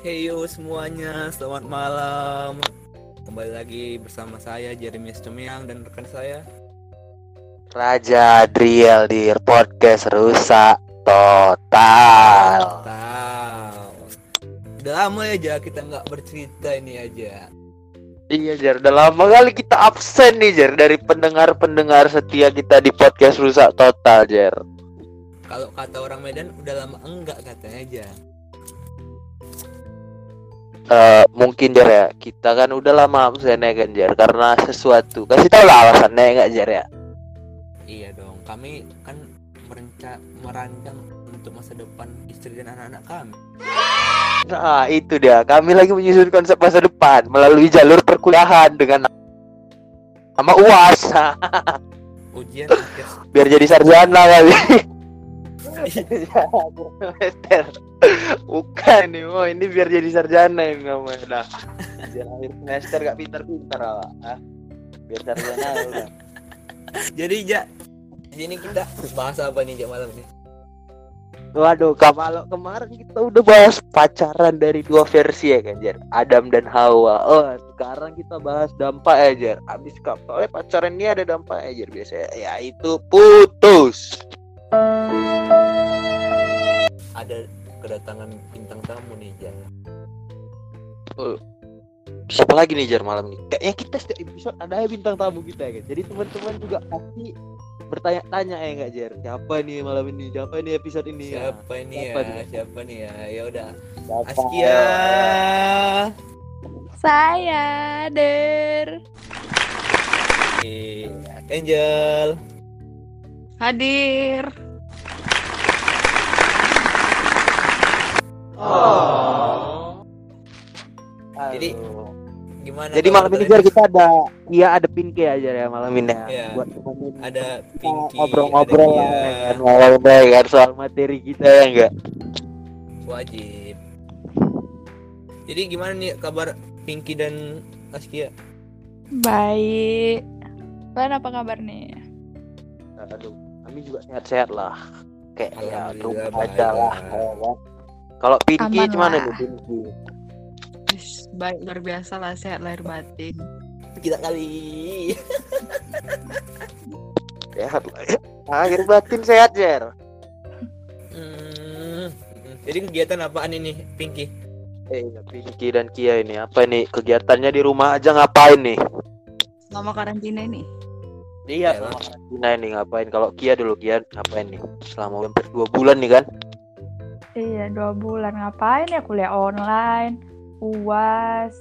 Heyo semuanya, selamat malam. Kembali lagi bersama saya Jeremy Cemiang dan rekan saya. Raja Adriel di podcast rusak total. Tahu. Udah lama ya Ja kita nggak bercerita ini aja. Iya Jar, udah lama kali kita absen nih Jar dari pendengar-pendengar setia kita di podcast rusak total Jar. Kalau kata orang Medan udah lama enggak katanya aja. Eh mungkin Jar ya, kita kan udah lama absen ya kan Jar karena sesuatu. Kasih tau lah alasannya ya nggak Jar ya. Iya dong, kami kan merenca merancang untuk masa depan istri dan anak-anak kami. Nah itu dia, kami lagi menyusun konsep masa depan melalui jalur perkuliahan dengan nama UAS Ujian biar jadi sarjana kali. Semester bukan nih oh ini biar jadi sarjana yang namanya nah biar akhir semester gak pintar-pintar lah ah. biar sarjana udah. Jadi Ja, di sini kita bahas apa nih Ja malam ini? waduh kalau kemarin kita udah bahas pacaran dari dua versi ya kan Jar Adam dan Hawa. Oh sekarang kita bahas dampak ya Jar abis kapalnya pacaran ini ada dampak ya Jar biasanya. Yaitu putus Ada kedatangan bintang tamu nih Ja. siapa lagi nih Jar malam ini? Kayaknya kita setiap episode ada bintang tamu kita ya kan. Jadi teman-teman juga pasti bertanya-tanya ya enggak Jar? Siapa nih malam ini? Siapa nih episode ini ya? Siapa ini Siapa ya? nih? Siapa nih ya? Ya udah. Askia. Saya Der Eh, Angel. Hadir. Jadi, Aduh. Gimana? Jadi malam ini? Jar kita ada iya ada Pinky aja ya malam ini ya. Iya. Buat temenin ada Pinky, ngobrol-ngobrol ya kan malam ini ya kan soal materi kita ya enggak? Wajib. Jadi gimana nih kabar Pinky dan Askia? Baik. Kalian apa kabar nih? Aduh, kami juga sehat-sehat lah. Kayak ya rumah aja lah. kan. Kalau Pinky Aman gimana lah. nih Pinky? Wis, Baik luar biasa lah sehat lahir batin. Kita kali. Sehat lah. ya. Akhir batin sehat Jer. Hmm. Jadi kegiatan apaan ini Pinky? Eh, Pinky dan Kia ini apa nih kegiatannya di rumah aja ngapain nih? Selama karantina ini. Iya, selama karantina ini ngapain? Kalau Kia dulu Kia ngapain nih? Selama hampir dua bulan nih kan? Iya dua bulan ngapain ya kuliah online, uas.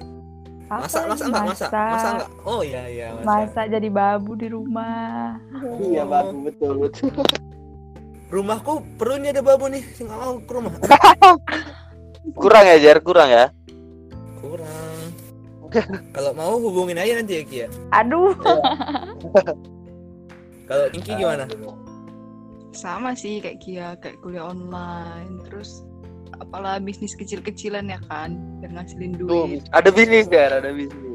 Apa Masa lagi? masa enggak masa? Masa enggak? Oh iya iya masa. Masa jadi babu di rumah. Iya, bagus betul betul. Rumahku perlunya ada babu nih. Sing mau ke rumah. Kurang ya Jer, kurang ya. Kurang. Kalau mau hubungin aja nanti ya Kia. Aduh. Kalau Pinky gimana? Sama sih kayak Kia, kayak kuliah online. Terus apalah bisnis kecil-kecilan ya kan, biar ngasilin Tuh, duit. ada bisnis Jer, ada bisnis.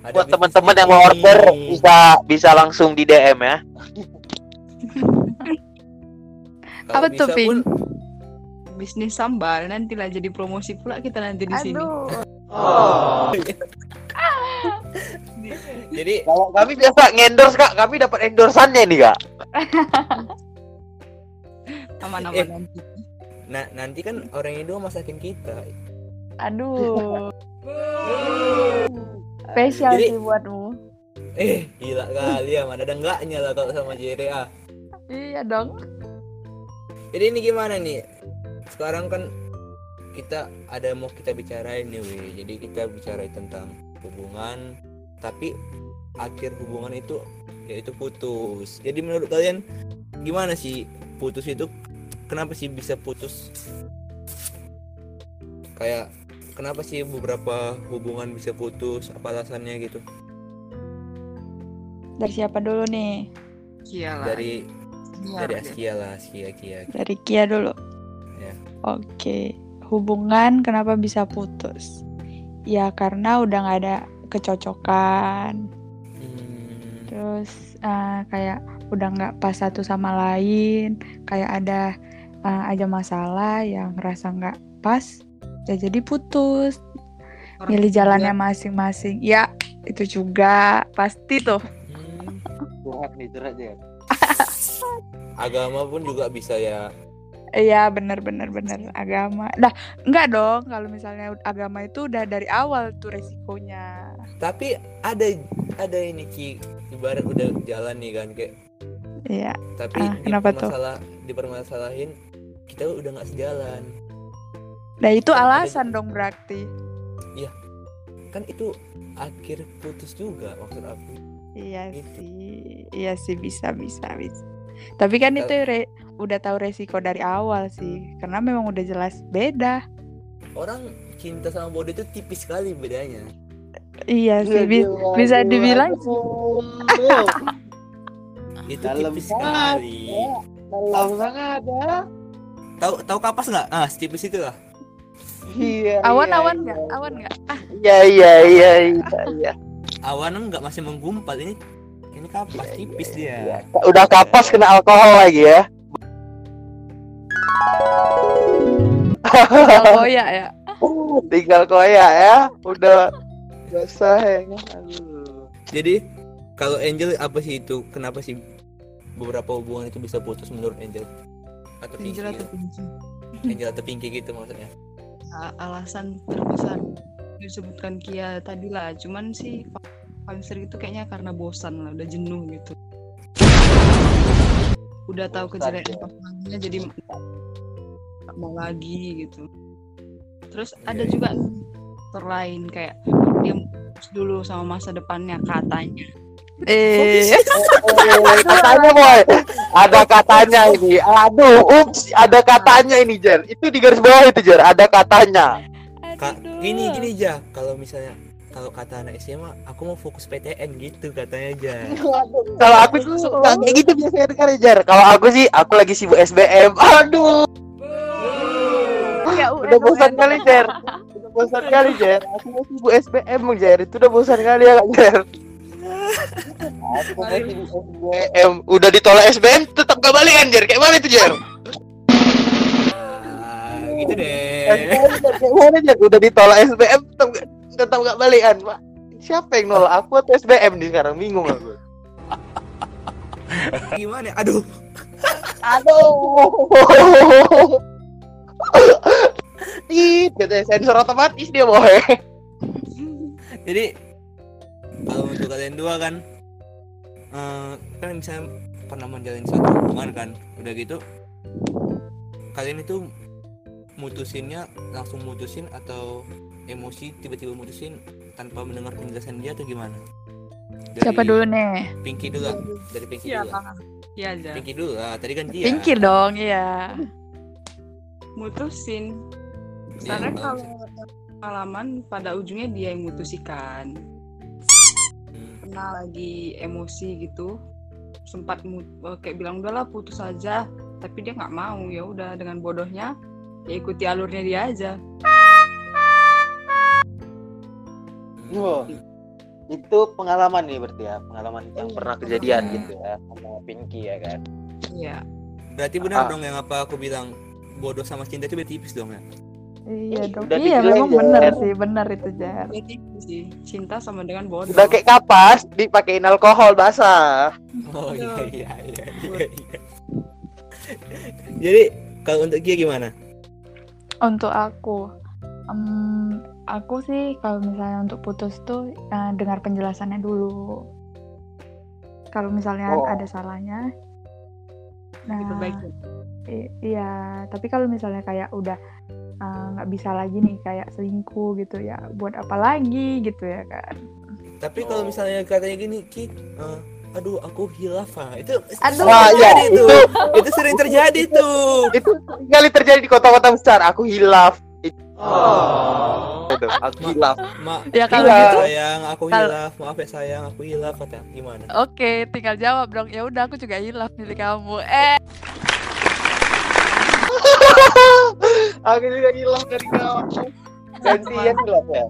Ada Buat teman-teman yang mau order bisa bisa langsung di DM ya. Apa tuh, bisa Pin? pun Bisnis sambal nantilah jadi promosi pula kita nanti di sini. Oh. jadi Kalau kami biasa ngendorse Kak, kami dapat endorsannya nih Kak. Aman-aman Eh. nanti. nah nanti kan orang Indo masakin kita. Aduh. Spesial Jadi- sih buatmu. Eh, gila kali ya, mana ada enggaknya lah kalau sama JRA. Iya dong. Jadi ini gimana nih? Sekarang kan kita ada mau kita bicarain nih, weh. Jadi kita bicara tentang hubungan, tapi akhir hubungan itu yaitu putus. Jadi menurut kalian gimana sih putus itu? Kenapa sih bisa putus? Kayak kenapa sih beberapa hubungan bisa putus? Apa alasannya gitu? Dari siapa dulu nih? Kia lah. Dari dari. Askia lah, Askia, Kia. Dari Kia dulu. Oke. Hubungan kenapa bisa putus? Ya karena udah nggak ada kecocokan. Hmm, Terus eh, kayak udah nggak pas satu sama lain. Kayak ada uh, ada masalah yang ngerasa nggak pas ya jadi putus Orang milih jalannya masing-masing ya itu juga pasti tuh Hmm, curhat nih curhat ya agama pun juga bisa ya Iya bener bener bener agama. Nah enggak dong kalau misalnya agama itu udah dari awal tuh resikonya. tapi ada ada ini ki ibarat udah jalan nih kan kayak Iya. tapi Ah, kenapa tuh? dipermasalah dipermasalahin kita udah nggak sejalan Nah itu Kan ada- alasan dong berarti. kan itu akhir putus juga maksud aku Iya Gitu. sih, iya sih bisa bisa bisa. Tapi kan Kalau- itu re- udah tahu resiko dari awal sih, karena memang udah jelas beda. orang cinta sama bodoh itu tipis sekali bedanya. Iya sih, bi- bisa dibilang itu Dalam tipis banget, sekali. dalam banget ya. Tahu tahu kapas nggak? Ah setipis itu lah. Iya awan-awan nggak, awan nggak. Ah, iya iya iya iya iya. Awan nggak masih menggumpal ini. Ini kapas tipis dia. udah kapas kena alkohol lagi ya oh ya ya. tinggal koya ya udah biasa ya Aduh. jadi kalau Angel apa sih itu kenapa sih beberapa hubungan itu bisa putus menurut Angel atau Pinky Angel atau? Pinky? Angel atau Pinky gitu maksudnya alasan terbesar disebutkan Kia tadi lah cuman sih paling sering itu kayaknya karena bosan lah udah jenuh gitu udah tahu kejelekan ya. pasangannya jadi mau lagi gitu. Terus Iya, ada iya. juga faktor lain kayak dia dulu sama masa depannya katanya. Eh, Oh, katanya boy. Ada katanya ini. Aduh ups ada katanya ini Jer. Itu di garis bawah itu Jer. Ada katanya. Kak, aduh. gini gini aja kalau misalnya kalau kata anak SMA aku mau fokus PTN gitu katanya aja kalau aku nggak kayak gitu biasanya dengar Jer. Kalau aku sih aku lagi sibuk SBM aduh Ya, udah bosan kali Jer. Udah bosan kali Jer. Aku mau sibuk SBM Jer. Itu udah bosan kali ya Kak Jer. Aku SBM udah ditolak SBM tetap gak balikan Jer? Kayak mana itu Jer? Ah, gitu deh. Kayak mana Jer? Udah ditolak SBM tetap gak- tetap gak balikan Pak siapa yang nolak? Aku atau SBM nih sekarang? Bingung aku. Gimana? Aduh. Aduh Tit, katanya sensor otomatis dia boy. jadi kalau untuk kalian dua kan eh, kan misalnya pernah menjalin suatu hubungan kan udah gitu kalian itu mutusinnya langsung mutusin atau emosi tiba-tiba mutusin tanpa mendengar penjelasan dia atau gimana Dari Siapa dulu nih? Pinky dulu lah. dari Pinky iya dulu iya aja Pinky dulu lah tadi kan dia Pinky dong, iya. Mutusin. Dia karena kalau pengalaman pada ujungnya dia yang mutusikan Hmm. pernah lagi emosi gitu sempat eh, kayak bilang udahlah putus aja. Tapi dia nggak mau ya udah dengan bodohnya ya ikuti alurnya dia aja. Wah, itu pengalaman nih berarti ya, pengalaman yang pernah kejadian gitu ya sama Pinky ya kan. iya. Berarti benar Ah. dong yang apa aku bilang bodoh sama cinta itu beda tipis dong ya Iya Ih, dong. udah Iya memang bener Jar. sih, bener itu Jar. Itu sih cinta sama dengan bodoh Udah kayak kapas dipakein alkohol basah. oh iya iya iya iya, iya. jadi kalau untuk Kia gimana Untuk aku, em, aku sih kalau misalnya untuk putus tuh eh, dengar penjelasannya dulu. Kalau misalnya Oh. ada salahnya, nah diperbaiki i- iya. Tapi kalau misalnya kayak udah eh, nggak bisa lagi nih kayak selingkuh gitu ya, buat apa lagi gitu ya kan? tapi kalau misalnya katanya gini Ki eh, aduh aku hilaf ah itu Aduh. sering Wah, iya, tuh itu- itu sering terjadi tuh Itu kali terjadi di kota-kota besar. Aku hilaf. Itu, itu, aku hilaf. ma Ya kalau Iya. gitu, sayang aku hilaf maaf ya sayang aku hilaf kata gimana oke, tinggal jawab dong. Ya udah, aku juga hilaf milih kamu. Eh, aku juga hilaf dari kamu. Gantian hilaf ya.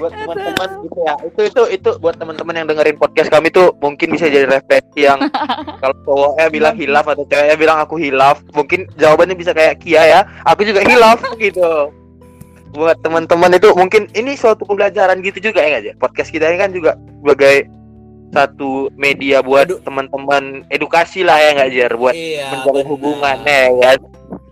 buat teman-teman gitu ya. Itu itu itu buat teman-teman yang dengerin podcast kami tuh mungkin bisa jadi refleksi yang kalau cowoknya bilang hilaf atau ceweknya bilang aku hilaf mungkin jawabannya bisa kayak Kia ya. Aku juga hilaf gitu. Buat teman-teman itu mungkin ini suatu pembelajaran gitu juga ya nggak Jar? podcast kita ini kan juga sebagai satu media buat teman-teman edukasi lah ya nggak Jar buat iya menjalin hubungan ya kan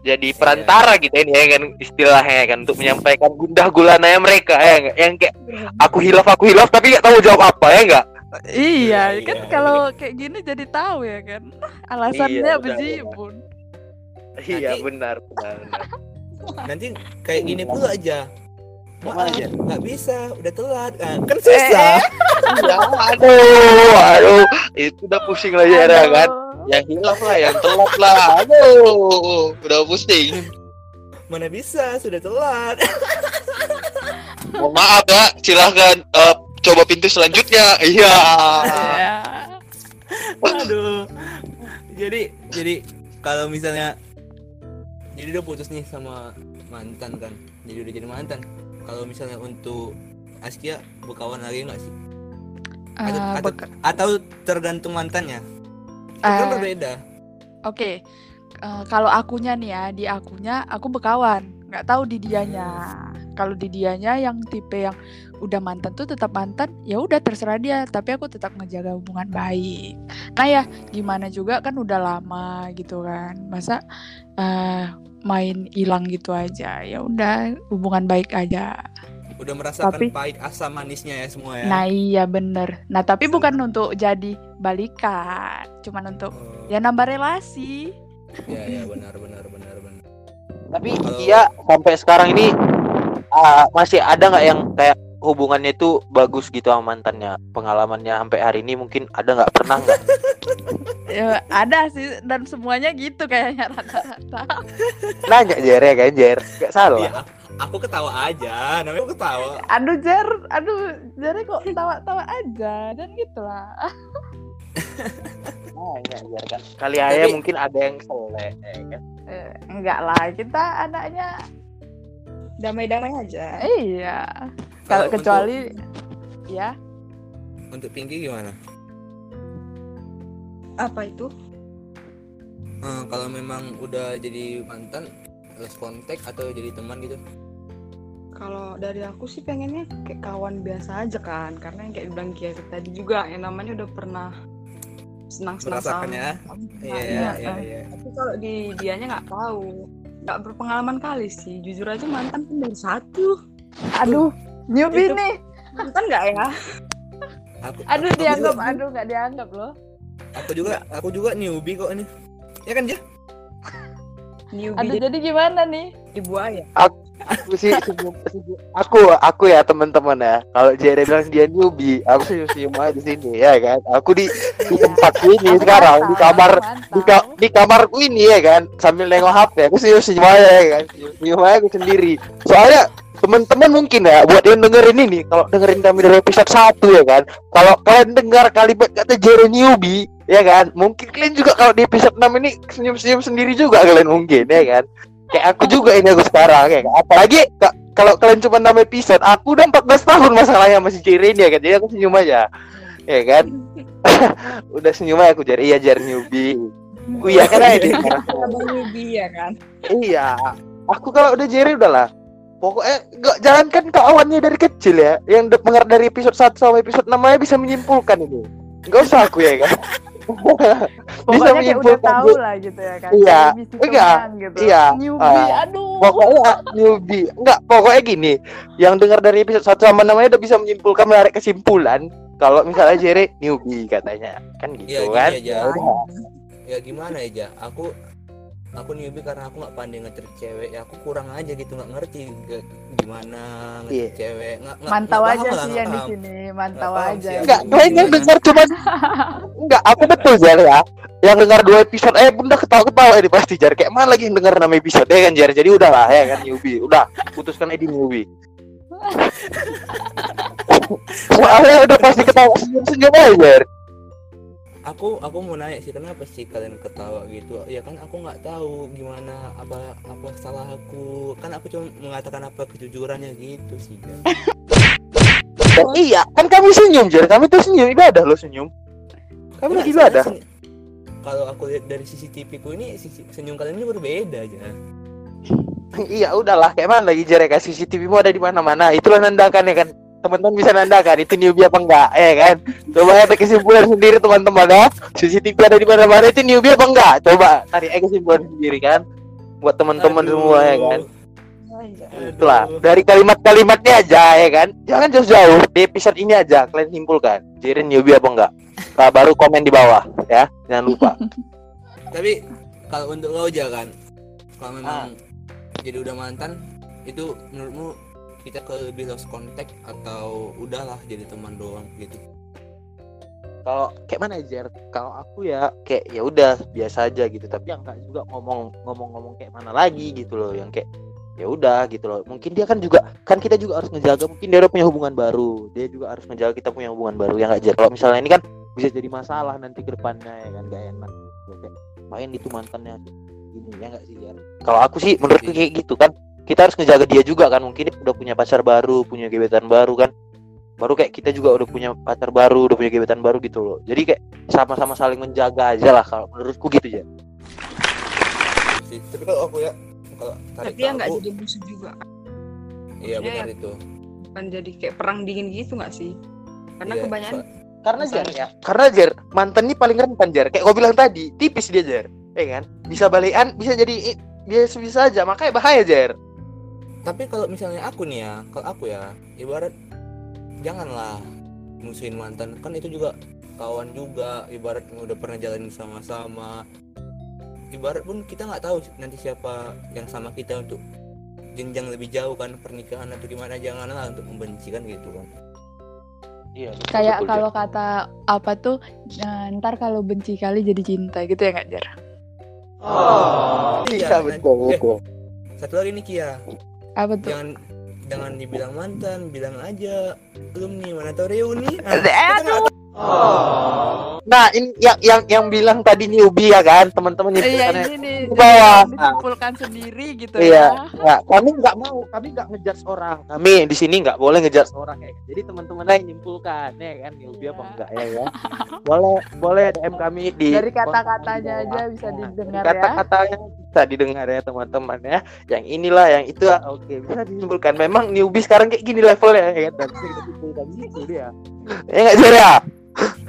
jadi perantara gitu ini ya kan istilahnya kan untuk menyampaikan gundah gulananya mereka ya nggak? yang kayak aku hilaf aku hilaf tapi nggak tahu jawab apa ya enggak Iya, Iya, kan iya, kalau kayak gini jadi tahu ya kan. Alasannya Iya, benar, bejibun. iya Nanti- benar benar, benar. nanti kayak gini pula aja Gimana Maaf, aja? nggak bisa udah telat kan kan susah Iya, aduh aduh itu udah pusing lah ya Aduh. kan yang hilaf lah yang telat lah aduh udah pusing mana bisa sudah telat mohon maaf ya silahkan eh, coba pintu selanjutnya iya. Aduh. Jadi jadi kalau misalnya jadi udah putus nih sama mantan kan. Jadi udah jadi mantan. Kalau misalnya untuk Askia berkawan lagi nggak sih? Atau, Eh, atau, atau tergantung mantannya? Itu kan berbeda. Oke, eh, kalau akunya nih ya, di akunya aku berkawan, nggak tahu di dianya. Kalau di dianya yang tipe yang udah mantan tuh tetap mantan, ya udah terserah dia. Tapi aku tetap ngejaga hubungan baik. Nah ya, gimana juga kan udah lama gitu kan, masa eh, main hilang gitu aja. Ya udah hubungan baik aja. Udah merasakan tapi- pahit asam manisnya ya semua ya. Nah iya bener. Nah tapi bukan untuk jadi balikan, cuman untuk Oh, ya nambah relasi. ya ya benar benar benar benar. tapi Kia sampai sekarang ini ah, masih ada nggak yang kayak hubungannya itu bagus gitu sama mantannya pengalamannya sampai hari ini mungkin ada nggak pernah nggak Ya, ada sih dan semuanya gitu kayaknya rata-rata. nanya Jer ya kan Jer nggak salah Iya, aku- ketawa aja, namanya aku ketawa. Aduh Jer, aduh Jer kok tawa-tawa aja dan gitulah. kan kali aja Tapi- mungkin ada yang selek ya kan Eh, enggak lah, kita anaknya Damai-damai aja. iya. Kalau untuk- kecuali ya untuk Pinky gimana? Apa itu? Eh, kalau memang udah jadi mantan, lost contact atau jadi teman gitu? Kalau dari aku sih pengennya kayak kawan biasa aja kan, karena yang kayak bilang Kia tadi juga yang namanya udah pernah senang-senang sama. ya? Nah, Iya iya. iya iya. Tapi kalau di dianya nggak tahu, nggak berpengalaman kali sih. Jujur aja mantan kan baru satu. aduh newbie Itu- nih. Mantan nggak ya? Aku, Aduh aku dianggap juga, aduh nggak dianggap loh. aku juga aku juga newbie kok ini. Ya kan dia? Newbie Aduh jadi jadi gimana nih? di buaya. aku sih senyum- senyum- aku aku ya teman-teman ya. Kalau Jer bilang dia newbie aku senyum senyum aja di sini ya kan? Aku di di tempat ini Aku sekarang di kamar aku di, ka- di kamarku ini ya kan? Sambil nengok HP aku senyum senyum aja ya kan? Senyum senyum aja aku sendiri. Soalnya teman-teman mungkin ya buat yang dengerin ini kalau dengerin kami dari episode 1 ya kan? Kalau kalian dengar kalimat kata Jere newbie ya kan? Mungkin kalian juga kalau di episode 6 ini senyum-senyum sendiri juga kalian mungkin ya kan kayak aku juga ini aku sekarang ya kan apalagi ka- kalau kalian cuma 6 episode aku udah 14 tahun masalahnya masih Jere ini ya kan jadi aku senyum aja ya kan udah senyum aja aku Jere iya Jere newbie Oh iya kan aja dia. Abang newbie ya kan. Iya. Aku kalau udah Jerry udahlah. Pokoknya nggak jalankan kawannya dari kecil ya. Yang de- mengerti dari episode 1 sampai episode 6 aja bisa menyimpulkan ini. Enggak usah aku ya kan. Bisa Pokoknya kayak udah menyimpulkan tahu lah gitu ya kan. Iya. Enggak. teman gitu. Iya. Newbie, Ah. aduh. Pokoknya newbie. Enggak, pokoknya gini. Yang dengar dari episode 1 sama 6 aja udah bisa menyimpulkan menarik kesimpulan kalau misalnya Jerry newbie katanya. Kan gitu Iya, kan. aja. Ya udah. Ya gimana ya, Ja? Aku aku newbie karena aku nggak pandai ngecer cewek ya aku kurang aja gitu nggak ngerti ge- gimana ngecer Iya. cewek nggak nggak- Mantau nggak aja sih nggak yang di sini, mantau Nggak aja. aku. kalian yang dengar cuman Enggak, aku betul Jar ya. Yang dengar dua episode eh bunda ketawa-ketawa ini pasti Jar. Kayak mana lagi yang dengar enam episode ya kan Jar. Jadi udahlah ya kan newbie. Udah, putuskan aja di newbie. Soalnya udah pasti ketawa senyum-senyum aja Jar. Aku aku mau nanya sih kenapa sih kalian ketawa gitu? Ya kan aku nggak tahu gimana apa apa salah aku? Kan aku cuma mengatakan apa kejujurannya gitu sih kan iya kan kami senyum Jer. Kami tuh senyum ibadah lo senyum. Kami lagi Enggak, ibadah. kalau aku lihat dari CCTV ku ini sisi- senyum kalian ini berbeda aja iya udahlah. Kayak mana lagi Jer? Kan CCTV mu ada di mana-mana. Itulah nandakan ya kan teman-teman bisa nandakan itu newbie apa enggak ya kan? Coba ada kesimpulan sendiri teman-teman ya. CCTV ada di mana-mana itu newbie apa enggak? Coba tarik aja kesimpulan sendiri kan? Buat teman-teman semua ya kan? Aduh. itulah dari kalimat-kalimatnya aja ya kan? Jangan jauh-jauh di episode ini aja kalian simpulkan. Jirin newbie apa enggak? Nah, baru komen di bawah ya. Jangan lupa. Tapi kalau untuk lo aja kan kalau memang Ah. jadi udah mantan itu menurutmu kita ke lebih lost contact atau udahlah jadi teman doang gitu. Kalau kayak mana Jer kalau aku ya kayak ya udah biasa aja gitu. Tapi yang enggak juga ngomong ngomong-ngomong kayak mana lagi gitu loh. Yang kayak ya udah gitu loh. Mungkin dia kan juga kan kita juga harus ngejaga. Mungkin dia udah punya hubungan baru. Dia juga harus ngejaga kita punya hubungan baru ya nggak Jer? Kalau misalnya ini kan bisa jadi masalah nanti ke depannya ya kan? Gak enak. Kayak main itu mantannya ini ya nggak sih Jer? Kalau aku sih menurutku kayak gitu kan kita harus ngejaga dia juga kan mungkin dia udah punya pacar baru punya gebetan baru kan. Baru kayak kita juga udah punya pacar baru udah punya gebetan baru gitu loh. Jadi kayak sama-sama saling menjaga aja lah kalau menurutku gitu ya tapi kalau aku ya kalau tarik tapi ya nggak jadi musuh juga. Iya benar itu. Kan jadi kayak perang dingin gitu nggak sih? Karena Iya, kebanyakan so- karena. Jar ya karena Jar mantan ini paling rentan Jar kayak kau bilang tadi tipis dia Jar ya kan? Bisa balikan bisa jadi biasa bisa aja. Makanya bahaya Jar tapi kalau misalnya aku nih ya kalau aku ya ibarat janganlah musuhin mantan kan itu juga kawan juga ibarat udah pernah jalanin sama-sama. Ibarat pun kita nggak tahu nanti siapa yang sama kita untuk jenjang lebih jauh kan pernikahan atau gimana janganlah untuk membenci kan gitu kan. Iya betul, Kayak betul, kalau kata apa tuh eh, ntar kalau benci kali jadi cinta gitu ya nggak Jar? iya betul eh, betul satu lagi nih Kia Apa tuh? jangan jangan dibilang mantan bilang aja belum nih mana tahu reuni nah, Eh, aduh. Tahu. nah ini yang yang yang bilang tadi newbie ya kan teman-teman itu Iya kan ya. ini bawah. disimpulkan sendiri gitu Iya, ya. nggak, kami nggak mau, kami nggak ngejudge orang. Kami di sini nggak boleh ngejudge orang ya. kan. Jadi teman-teman lain nyimpulkan ya kan, newbie apa Iya. enggak ya ya. Boleh, boleh DM kami di Dari kata-katanya aja bisa Nah, didengar dari ya. Kata-katanya bisa didengar ya teman-teman ya. Yang inilah, yang itu ah, oke bisa disimpulkan. Memang newbie sekarang kayak gini levelnya ya kan. Dan bisa gitu dia. Ya nggak Jer ya?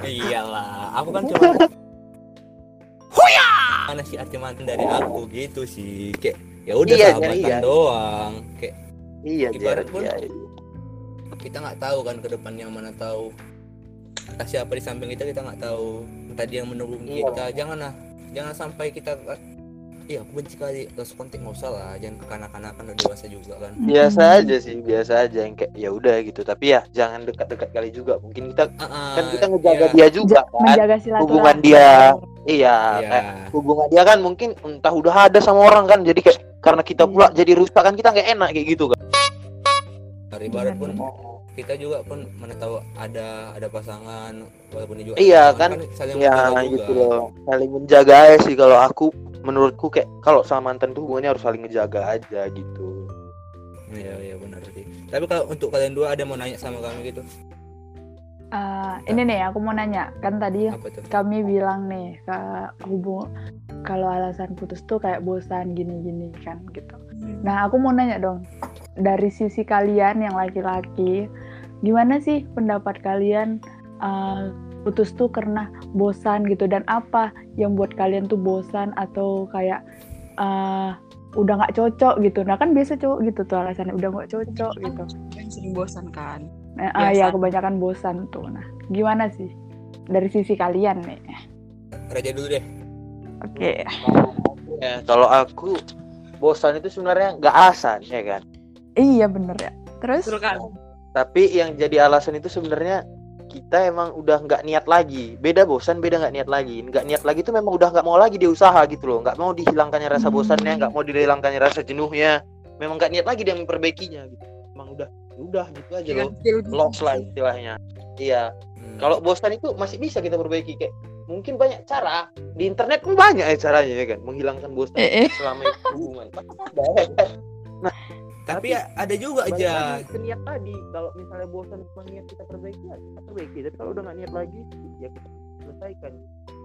Iyalah aku kan cuma Huya! mana sih arti mantan dari aku gitu sih kayak ya udah Iya, sahabatan iya. doang kayak Iya. Ibarat pun- Iya. kita nggak tahu kan ke depannya mana tahu entah siapa di samping kita kita nggak tahu entah dia yang mendukung Iya. kita jangan lah jangan sampai kita iya aku benci kali terus kontak nggak usah lah jangan kekanak-kanakan udah dewasa juga kan Biasa aja sih, biasa aja yang kayak ya udah gitu. Tapi ya jangan dekat-dekat kali juga. Mungkin kita Ah, kan kita ngejaga iya, dia juga kan. menjaga silaturahmi. Hubungan dia. Iya, iya. kayak hubungan dia kan mungkin entah udah ada sama orang kan jadi kayak karena kita pula jadi rusak kan kita nggak enak kayak gitu kan Dari barat pun Benar. Kita juga pun mana tahu ada ada pasangan walaupun juga Iya, pasangan, kan? saling ya menjaga juga. gitu loh. Saling menjaga aja sih kalau aku menurutku kayak kalau sama mantan tuh hubungannya harus saling ngejaga aja gitu. Iya iya benar sih. Tapi kalau untuk kalian dua ada mau nanya sama kami gitu? Eh, ini nih aku mau nanya. Kan tadi kami bilang nih ke hubung kalau alasan putus tuh kayak bosan gini-gini kan gitu. Nah aku mau nanya dong. Dari sisi kalian yang laki-laki gimana sih pendapat kalian eh, putus tuh karena bosan gitu dan apa yang buat kalian tuh bosan atau kayak eh, udah nggak cocok gitu. Nah kan biasa cowok gitu tuh alasannya udah nggak cocok gitu. yang sering bosan kan Nah, ah, ya kebanyakan bosan tuh. Nah gimana sih dari sisi kalian nih? raja dulu deh Oke. ya kalau aku bosan itu sebenarnya nggak alasan ya kan Iya bener ya. Terus? betul kan tapi yang jadi alasan itu sebenarnya kita emang udah nggak niat lagi. Beda bosan beda nggak niat lagi. Nggak niat lagi itu memang udah nggak mau lagi dia usaha gitu loh. Nggak mau dihilangkannya rasa Hmm. bosannya nggak mau dihilangkannya rasa jenuhnya. Memang nggak niat lagi dia memperbaikinya gitu. Emang udah udah gitu aja loh. lost lah istilahnya. Iya. Hmm. kalau bosan itu masih bisa kita perbaiki. Kayak mungkin banyak cara. Di internet pun banyak ya caranya ya kan? Menghilangkan bosan Eh, eh. selama itu hubungan. Ya nah tapi, Tapi ya ada juga aja. lagi niat tadi kalau misalnya bosan sama niat kita perbaiki ya kita perbaiki tapi kalau udah nggak niat lagi ya kita selesaikan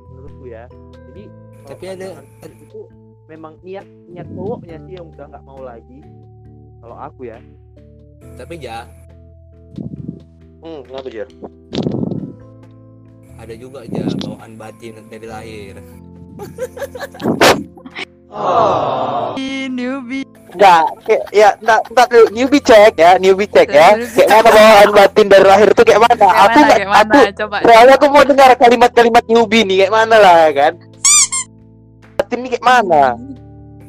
menurutku ya. Jadi kalau Tapi ada- pasangan itu memang niat niat cowoknya sih yang udah nggak mau lagi kalau aku ya. Tapi ja hmm kenapa Jer? ada juga aja bawaan batin dari lahir Ih, newbie. Enggak, kayak ya enggak enggak dulu newbie cek ya, newbie cek ya. Kayak mana bawaan batin dari lahir tuh kayak mana? Kayak aku mana, nggak kayak mana? aku Coba. soalnya aku mau dengar kalimat-kalimat newbie nih kayak mana lah kan. Batin nih kayak mana?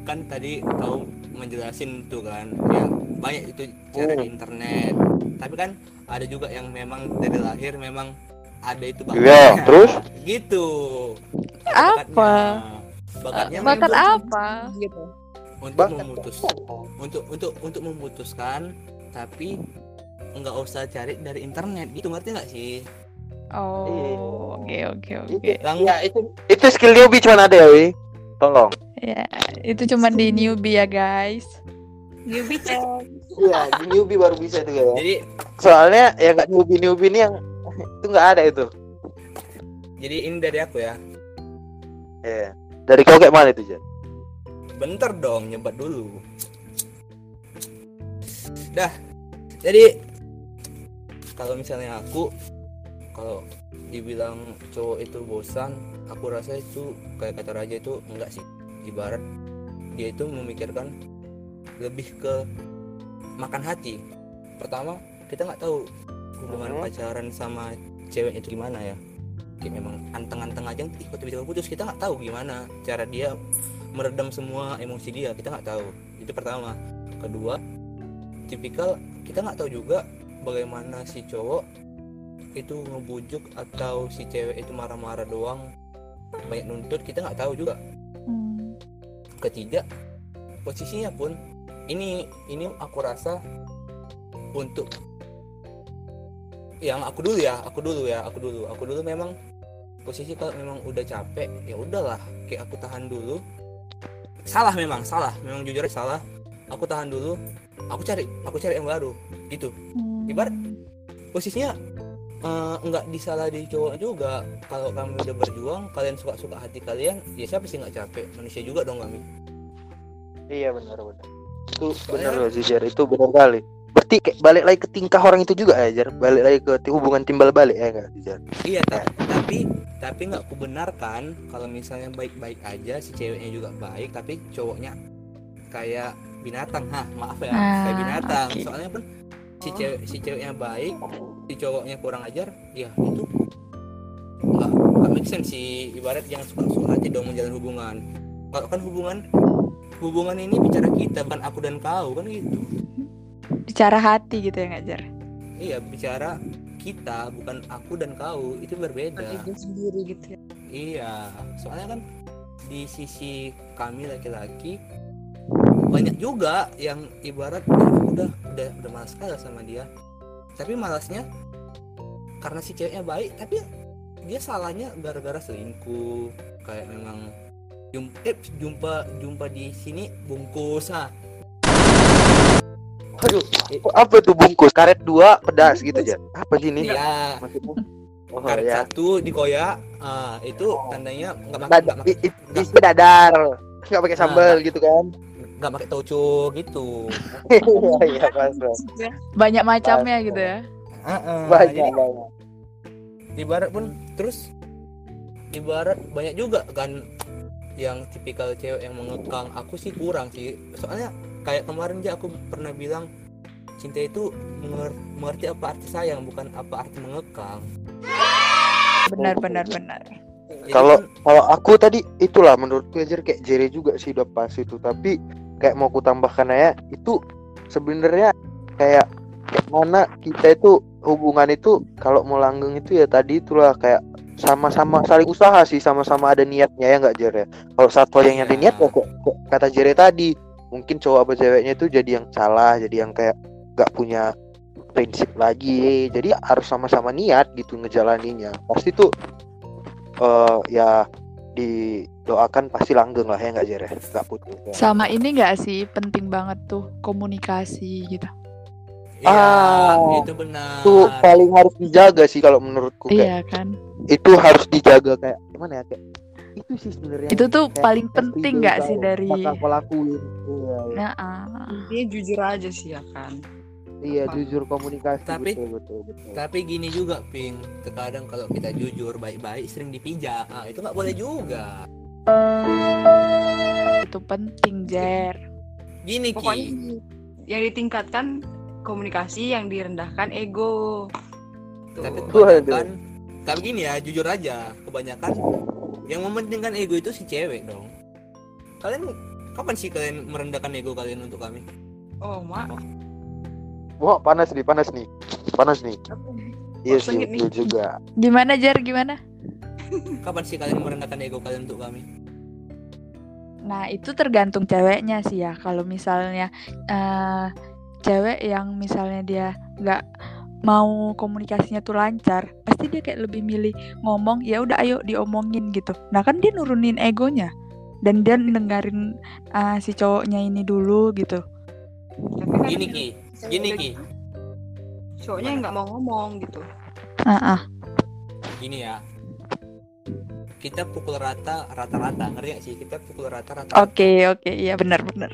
kan tadi kau menjelasin tuh kan ya banyak itu cara di Hmm. internet tapi kan ada juga yang memang dari lahir memang ada itu Iya, terus? gitu Apa? bakatnya Bakat apa? gitu untuk Bakat memutus untuk untuk untuk memutuskan tapi nggak usah cari dari internet gitu ngerti nggak sih Oh, oke oke oke. Itu, Lang- ya itu itu skill newbie cuma ada ya, Wi. Tolong. Ya, itu cuma di newbie ya guys. newbie cek Iya, di newbie baru bisa itu ya. jadi Soalnya ya nggak newbie newbie ini yang itu nggak ada itu. jadi ini dari aku ya Iya. Dari kau kayak mana itu, Jan? bentar dong nyebat dulu dah jadi kalau misalnya aku kalau dibilang cowok itu bosan aku rasa itu kayak kata raja itu enggak sih ibarat dia itu memikirkan lebih ke makan hati pertama kita nggak tahu hubungan Mhm. pacaran sama cewek itu gimana ya kayak memang anteng-anteng aja ih kok tiba-tiba putus. Kita nggak tahu gimana cara dia meredam semua emosi dia. Kita nggak tahu. Itu pertama. Kedua tipikal kita nggak tahu juga bagaimana si cowok itu ngebujuk atau si cewek itu marah-marah doang. Banyak nuntut kita nggak tahu juga. Hmm. ketiga posisinya pun ini ini aku rasa untuk yang aku dulu ya aku dulu ya aku dulu aku dulu memang posisi kalau memang udah capek ya udahlah kayak aku tahan dulu. Salah memang salah. Memang jujur salah. Aku tahan dulu aku cari aku cari yang baru. Gitu. Hmm. Ibarat- posisinya eh, nggak disalah di cowok juga. Kalau kami udah berjuang kalian suka suka hati kalian ya siapa sih nggak capek? Manusia juga dong kami Iya benar benar. Itu benar loh sih Jar, itu benar kali. Berarti kayak balik lagi ke tingkah orang itu juga ya Jar, balik lagi ke hubungan timbal balik ya enggak Jar? Iya, ta- tapi tapi nggak kubenarkan kalau misalnya baik-baik aja si ceweknya juga baik, tapi cowoknya kayak binatang, hah maaf ya, Ah, kayak binatang. oke. Soalnya pun si cewek si ceweknya baik, si cowoknya kurang ajar, ya itu nggak nggak make sense sih. Ibarat yang suka-suka aja dong menjalin hubungan. Kalau kan hubungan hubungan ini bicara kita, bukan aku dan kau kan gitu. Bicara hati gitu ya ngajar. Iya bicara kita bukan aku dan kau itu berbeda. sendiri gitu ya Iya, soalnya kan di sisi kami laki-laki banyak juga yang ibarat "Ah, udah udah udah malas kalah sama dia. Tapi malasnya karena si ceweknya baik, tapi dia salahnya gara-gara selingkuh. Kayak memang jumpa eh, jumpa jumpa di sini bungkus ah. Aduh, apa tuh bungkus karet dua pedas gitu Jar? Apa sih ini? Iya? Oh karet ya. satu dikoyak, ah itu tandanya nggak makan nggak makan isi dadar. Enggak pakai Nah, sambal gitu kan. nggak pakai toco gitu. Iya, iya, pas, pas. Ya, Banyak macamnya gitu ya. Heeh, Banyak, jadi banyak. ibarat pun terus ibarat banyak juga kan yang tipikal cewek yang mengekang aku sih kurang sih soalnya kayak kemarin aja aku pernah bilang cinta itu menger- mengerti apa arti sayang bukan apa arti mengekang. Benar benar benar. Jadi Kalau- kan, Kalau aku tadi itulah menurutku Jar kayak Jere juga sih udah pas itu, tapi kayak mau ku tambahkan aja itu sebenarnya kayak kayak mana kita itu hubungan itu kalau mau langgeng itu ya tadi itulah kayak sama-sama saling usaha sih sama-sama ada niatnya ya nggak Jere kalau satu yang ada niat ya kok, kok kata Jere tadi mungkin cowok apa ceweknya itu jadi yang salah jadi yang kayak nggak punya prinsip lagi jadi harus sama-sama niat gitu ngejalaninnya pasti tuh eh ya didoakan pasti langgeng lah ya nggak Jer ya nggak putus ya. Sama ini nggak sih penting banget tuh komunikasi gitu. Iya, Ah, itu benar. itu paling harus dijaga sih kalau menurutku kayak Iya kan. itu harus dijaga kayak gimana ya kayak itu sih sebenarnya Itu tuh kayak paling penting nggak sih dari aku lakuin iya, iya. Nah, ah. Intinya jujur aja sih ya kan. iya Apa? jujur komunikasi Tapi- betul betul betul Tapi gini juga, Ping. Terkadang kalau kita jujur baik-baik sering dipijak. Ah, itu nggak boleh juga. itu penting, Jer. Gini, Pokoknya Ki. yang ditingkatkan komunikasi, yang direndahkan ego. Tuh. Tapi kebanyakan tapi gini ya, jujur aja, kebanyakan yang mementingkan ego itu si cewek dong. Kalian kapan sih kalian merendahkan ego kalian untuk kami? Oh, mak. wah panas nih panas nih panas nih iya sih betul juga Gimana, Jer? Gimana? Kapan sih kalian merendahkan ego kalian untuk kami? Nah, itu tergantung ceweknya sih ya. Kalau misalnya eh cewek yang misalnya dia nggak mau komunikasinya tuh lancar, pasti dia kayak lebih milih ngomong, ya udah ayo diomongin gitu. Nah, kan dia nurunin egonya dan dia dengerin eh, si cowoknya ini dulu gitu. Tapi kan Gini Ki, gini Ki, Cowoknya nggak mau ngomong gitu. Ah, ah. gini ya. Kita pukul rata rata-rata, ngerti gak sih? Kita pukul rata-rata Oke, oke, iya benar benar.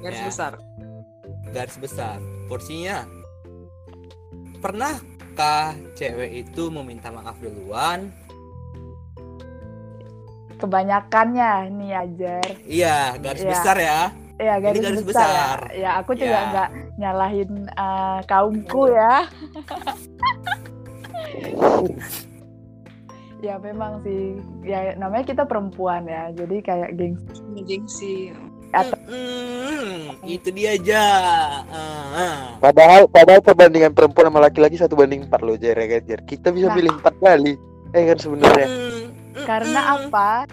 Garis Ya. besar. garis besar. Porsinya Pernahkah cewek itu meminta maaf duluan? Kebanyakannya nih ajar. Iya, garis Iya. besar ya. Ya garis, garis besar. besar. Ya aku juga Ya. nggak nyalahin eh, kaumku ya. ya memang sih ya namanya kita perempuan ya jadi kayak gengsi gengsi. Atau- Hmm, itu dia aja. Ah, ah. Padahal padahal perbandingan perempuan sama laki-laki satu banding empat loh Jer, ya Jer. Kita bisa Nah. pilih empat kali. Eh kan sebenarnya. Karena apa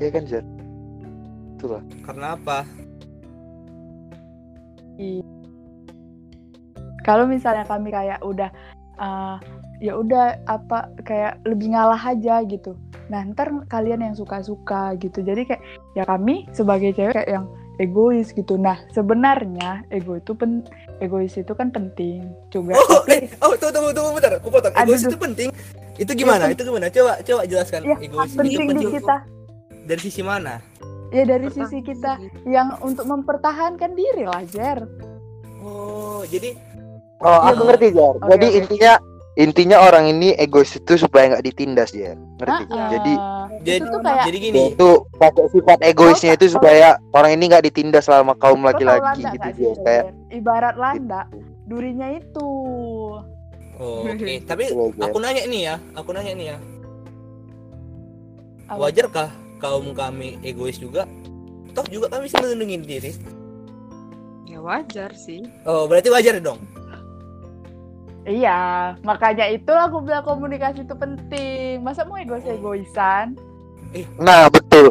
Ya kan Jer. Itulah. Karena apa? kalau misalnya kami kayak udah eh, ya udah apa kayak lebih ngalah aja gitu nah ntar kalian yang suka-suka gitu jadi kayak ya kami sebagai cewek kayak yang egois gitu nah sebenarnya ego itu pen egois itu kan penting juga Oh, tapi eh, oh, tunggu, tunggu, tunggu, bentar. Aku potong. Egois aduh. itu penting. Itu gimana? pen- Itu gimana? Coba, coba jelaskan. ya Egois itu penting di penting kita dari sisi mana? ya dari sisi kita yang untuk mempertahankan diri lah Jer Oh, jadi Oh, aku Iya. ngerti Jer. Oke, Jadi oke. intinya intinya orang ini egois itu supaya nggak ditindas Jer. Ngerti? Ah, Jadi ah. Jadi- itu kayak jadi dia gini. itu pakai sifat egoisnya itu supaya orang ini nggak ditindas sama kaum laki-laki gitu sih, Kayak ibarat landa durinya itu Oh, Oke, tapi Gitu loh, Jer. aku nanya nih ya, aku nanya nih ya. Wajarkah kaum kami egois juga? Toh juga kami bisa melindungi diri. Ya wajar sih. Oh, berarti wajar dong. Iya, makanya itulah aku bilang komunikasi itu penting. Masa mau egois-egoisan? Nah betul.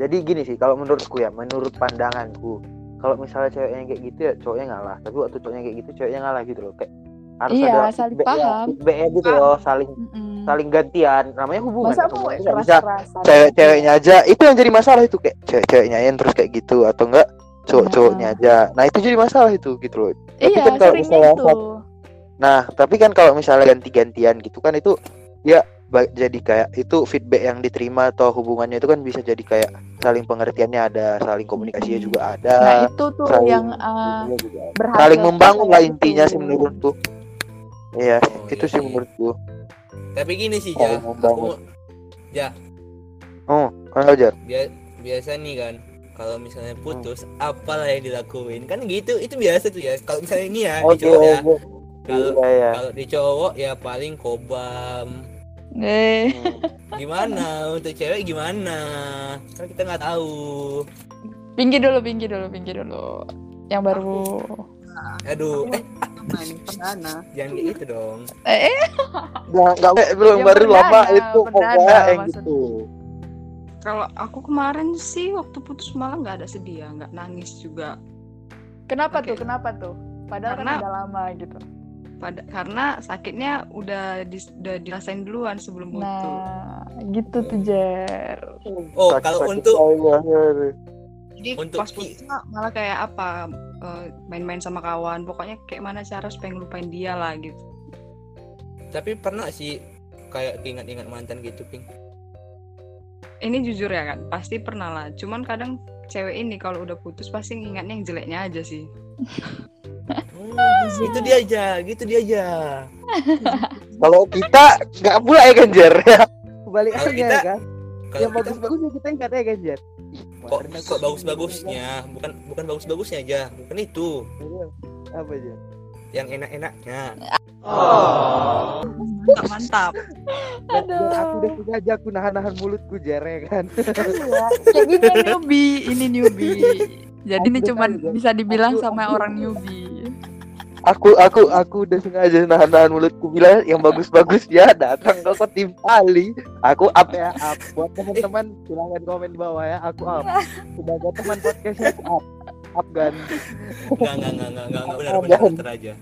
Jadi gini sih kalau menurutku ya, menurut pandanganku, kalau misalnya ceweknya kayak gitu ya cowoknya ngalah. Tapi waktu cowoknya kayak gitu ceweknya ngalah gitu loh. Kayak harus Iya, ada saling feedback ya, paham. feedback ya gitu loh, saling Mm-mm. saling gantian. Namanya hubungan. Masa ya, mau nggak bisa cewek-ceweknya aja itu yang jadi masalah itu kayak cewek-ceweknya yang terus kayak gitu atau enggak cowok-cowoknya aja. Nah itu jadi masalah itu gitu loh. Iya, kan kalau misalnya itu. Nah, tapi kan kalau misalnya ganti-gantian gitu kan itu ya jadi kayak itu feedback yang diterima atau hubungannya itu kan bisa jadi kayak saling pengertiannya ada, saling komunikasinya juga ada. Nah, itu tuh saling- yang uh, berhasil. saling membangun lah intinya sih menurutku. Iya, Oh, itu iya sih menurutku. Tapi gini sih, Ja. membangun. Aku Oh, kan bia- biasa nih kan kalau misalnya putus apalah yang dilakuin kan gitu itu biasa tuh ya kalau misalnya ini ya di Oke, cowok ya oke. Kalau Iya, iya. kalau di cowok ya paling kobam Eh, gimana untuk cewek gimana kan kita nggak tahu pinggir dulu, pinggir dulu, pinggir dulu. Yang baru. aduh eh Sama ini perdana. jangan kayak gitu dong Eh, eh, Nggak, belum Yang baru lama itu pokoknya perdana yang gitu. Kalau aku kemarin sih waktu putus malah nggak ada sedih ya, nggak nangis juga. kenapa Oke. tuh? Kenapa tuh? Padahal kan Karena- udah lama gitu. Pada karena sakitnya udah dis- udah dirasain duluan sebelum putus. Nah, gitu tuh Jer. Oh, Sakit- kalau sakit untuk sayang. Jadi Untuk pas putus mah malah kayak apa eh, main-main sama kawan. Pokoknya kayak mana cara supaya ngelupain dia lah gitu. tapi pernah sih kayak ingat-ingat mantan gitu, Ping. Ini jujur ya kan, pasti pernah lah. Cuman kadang cewek ini kalau udah putus pasti ngingatnya yang jeleknya aja sih. Oh, gitu dia aja, gitu dia aja. Kalau kita nggak pula ya kan Jer ya. Balik Kalau aja kita- kan. Yang bagus-bagusnya kita ingat ya kan Jer. kok kok bagus-bagusnya, bukan bukan bagus-bagusnya aja, bukan itu. Apa Jer? Yang enak-enaknya. Mantap, mantap. Dan, dan aku udah sengaja aku nahan-nahan mulutku Jer ya kan. Iya, kayak gini yang newbie, ini newbie. Jadi ini cuman Jer. bisa dibilang Aku- sama aku- orang newbie. Aku aku aku udah sengaja nahan-nahan mulutku bilang yang bagus-bagus ya datang kok ke tim Ali. Aku up ya up. Buat teman-teman silahkan komen di bawah ya. Aku up. Sebagai teman podcastnya aku up. Up kan. Enggak, enggak, enggak, enggak, enggak, enggak, benar, benar. Raja.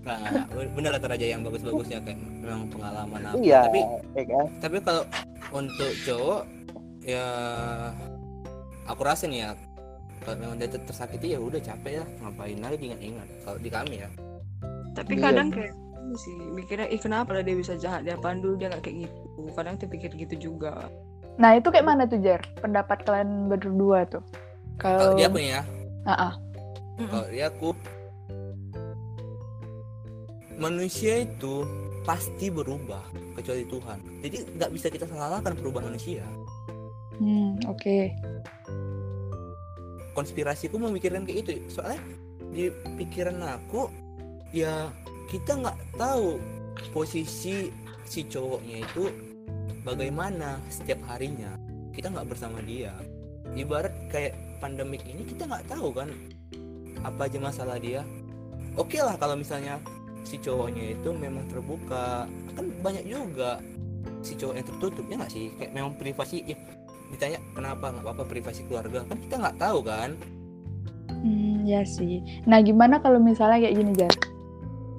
Enggak, enggak, benar kata Raja yang bagus-bagusnya kan memang pengalaman apa. Iya. Tapi ya kan? tapi kalau untuk cowok ya aku rasa nih ya kalau memang dia ter- tersakiti ya udah capek lah ngapain lagi ingat-ingat kalau di kami ya Tapi Iya. kadang kayak sih mikirnya, ih kenapa lah dia bisa jahat dia pandu dia nggak kayak gitu. Kadang terpikir gitu juga. Nah, itu kayak mana tuh Jer? Pendapat kalian berdua tuh. kalau dia nih ya Ah, ah. kalau dia aku manusia itu pasti berubah kecuali Tuhan jadi nggak bisa kita salahkan perubahan manusia Hmm, oke. Konspirasiku memikirkan kayak itu soalnya di pikiran aku ya kita nggak tahu posisi si cowoknya itu bagaimana setiap harinya. Kita nggak bersama dia. Ibarat kayak pandemik ini kita nggak tahu kan apa aja masalah dia. Oke lah kalau misalnya si cowoknya itu memang terbuka. Kan banyak juga si cowok yang tertutup ya nggak sih? Kayak memang privasi ya, ditanya kenapa nggak apa-apa privasi keluarga kan kita nggak tahu kan Hmm, ya sih. Nah, gimana kalau misalnya kayak gini, Jar?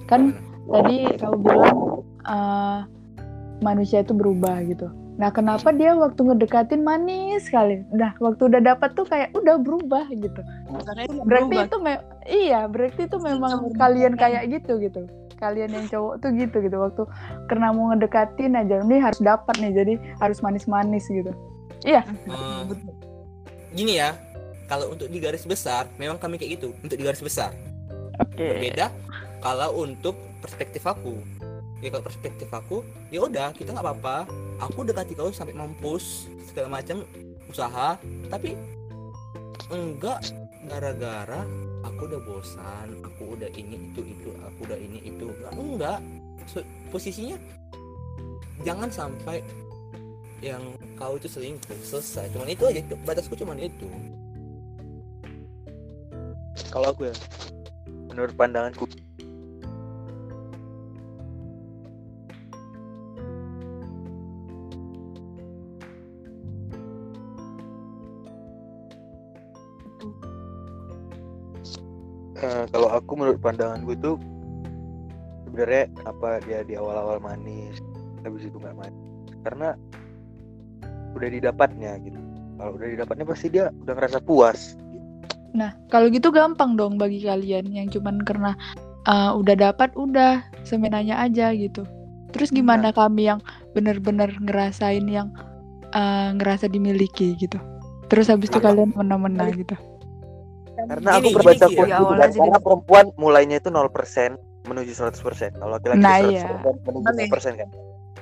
Kan Gimana? tadi kamu bilang eh, manusia itu berubah gitu. Nah, kenapa dia waktu ngedekatin manis sekali? Nah, waktu udah dapat tuh kayak udah berubah gitu. Karena itu Berarti berubah. itu me- iya, berarti itu memang Berubah. kalian kayak gitu gitu. Kalian yang cowok tuh gitu gitu waktu karena mau ngedekatin aja nih harus dapat nih jadi harus manis-manis gitu. Eh, Betul. gini ya kalau untuk di garis besar memang kami kayak gitu untuk di garis besar. Oke. berbeda kalau untuk perspektif aku. Ya kalau perspektif aku ya udah kita nggak apa-apa. Aku dekati kau sampai mampus segala macam usaha. Tapi enggak gara-gara aku udah bosan aku udah ini itu itu aku udah ini itu. Enggak, enggak. So, posisinya jangan sampai yang kau itu selingkuh selesai. Cuman itu aja batasku cuman itu. Kalau aku ya menurut pandanganku. Eh, kalau aku menurut pandanganku tuh sebenarnya kenapa dia di awal-awal manis habis itu nggak manis? Karena udah didapatnya gitu kalau udah didapatnya pasti dia udah ngerasa puas Nah, kalau gitu gampang dong bagi kalian yang cuman karena uh, udah dapat udah semenanya aja gitu. Terus gimana kami yang bener-bener ngerasain yang uh, ngerasa dimiliki gitu. Terus habis itu kalian mena-mena gitu. Karena aku Gini, pernah baca gini, quote Ki, gitu awal kan, aja karena perempuan mulainya itu 0% menuju 100%. Kalau laki-laki Nah, 100% iya. menuju Balik. 100% kan.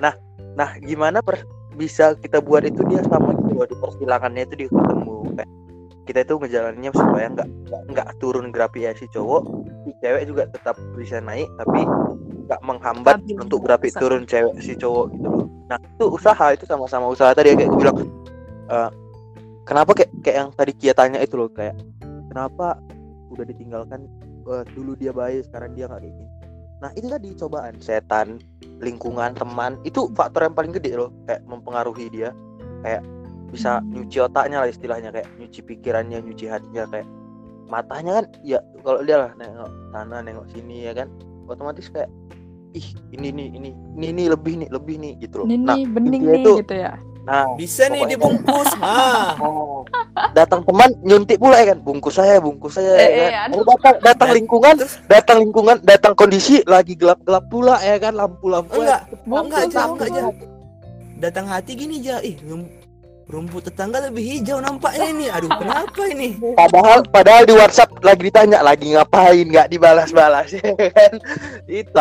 Nah, nah gimana per- bisa kita buat itu dia sama gitu loh di persilangannya itu dia ketemu kayak kita itu ngejalaninnya supaya nggak nggak- turun grafiknya si cowok, si cewek juga tetap bisa naik tapi nggak menghambat Stabil. untuk grafik turun cewek si cowok gitu loh. Nah, itu usaha itu sama-sama usaha tadi kayak gue bilang eh, kenapa kayak kayak yang tadi Kia tanya itu loh kayak kenapa udah ditinggalkan eh, dulu dia baik sekarang dia nggak kayak gini nah itu tadi cobaan setan lingkungan teman itu faktor yang paling gede loh kayak mempengaruhi dia kayak bisa Hmm. nyuci otaknya lah istilahnya kayak nyuci pikirannya nyuci hatinya kayak matanya kan ya kalau dia lah nengok sana nengok sini ya kan otomatis kayak ih ini nih ini ini ini lebih nih lebih nih gitu loh Ini nah bening nih itu- gitu ya. Nah Bisa nih dibungkus. Ah. Oh. datang teman nyuntik pula ya kan bungkus saya bungkus saya Eh, ya eh, kan. Lalu datang datang lingkungan datang lingkungan datang kondisi lagi gelap gelap pula ya kan lampu lampu Enggak, Bungkus, enggak, bungkus. enggak, Jah. Datang hati gini, Ja. Ih, rum- rumput tetangga lebih hijau nampaknya ini. Aduh, kenapa ini? padahal padahal di WhatsApp lagi ditanya lagi ngapain nggak dibalas-balas ya kan itu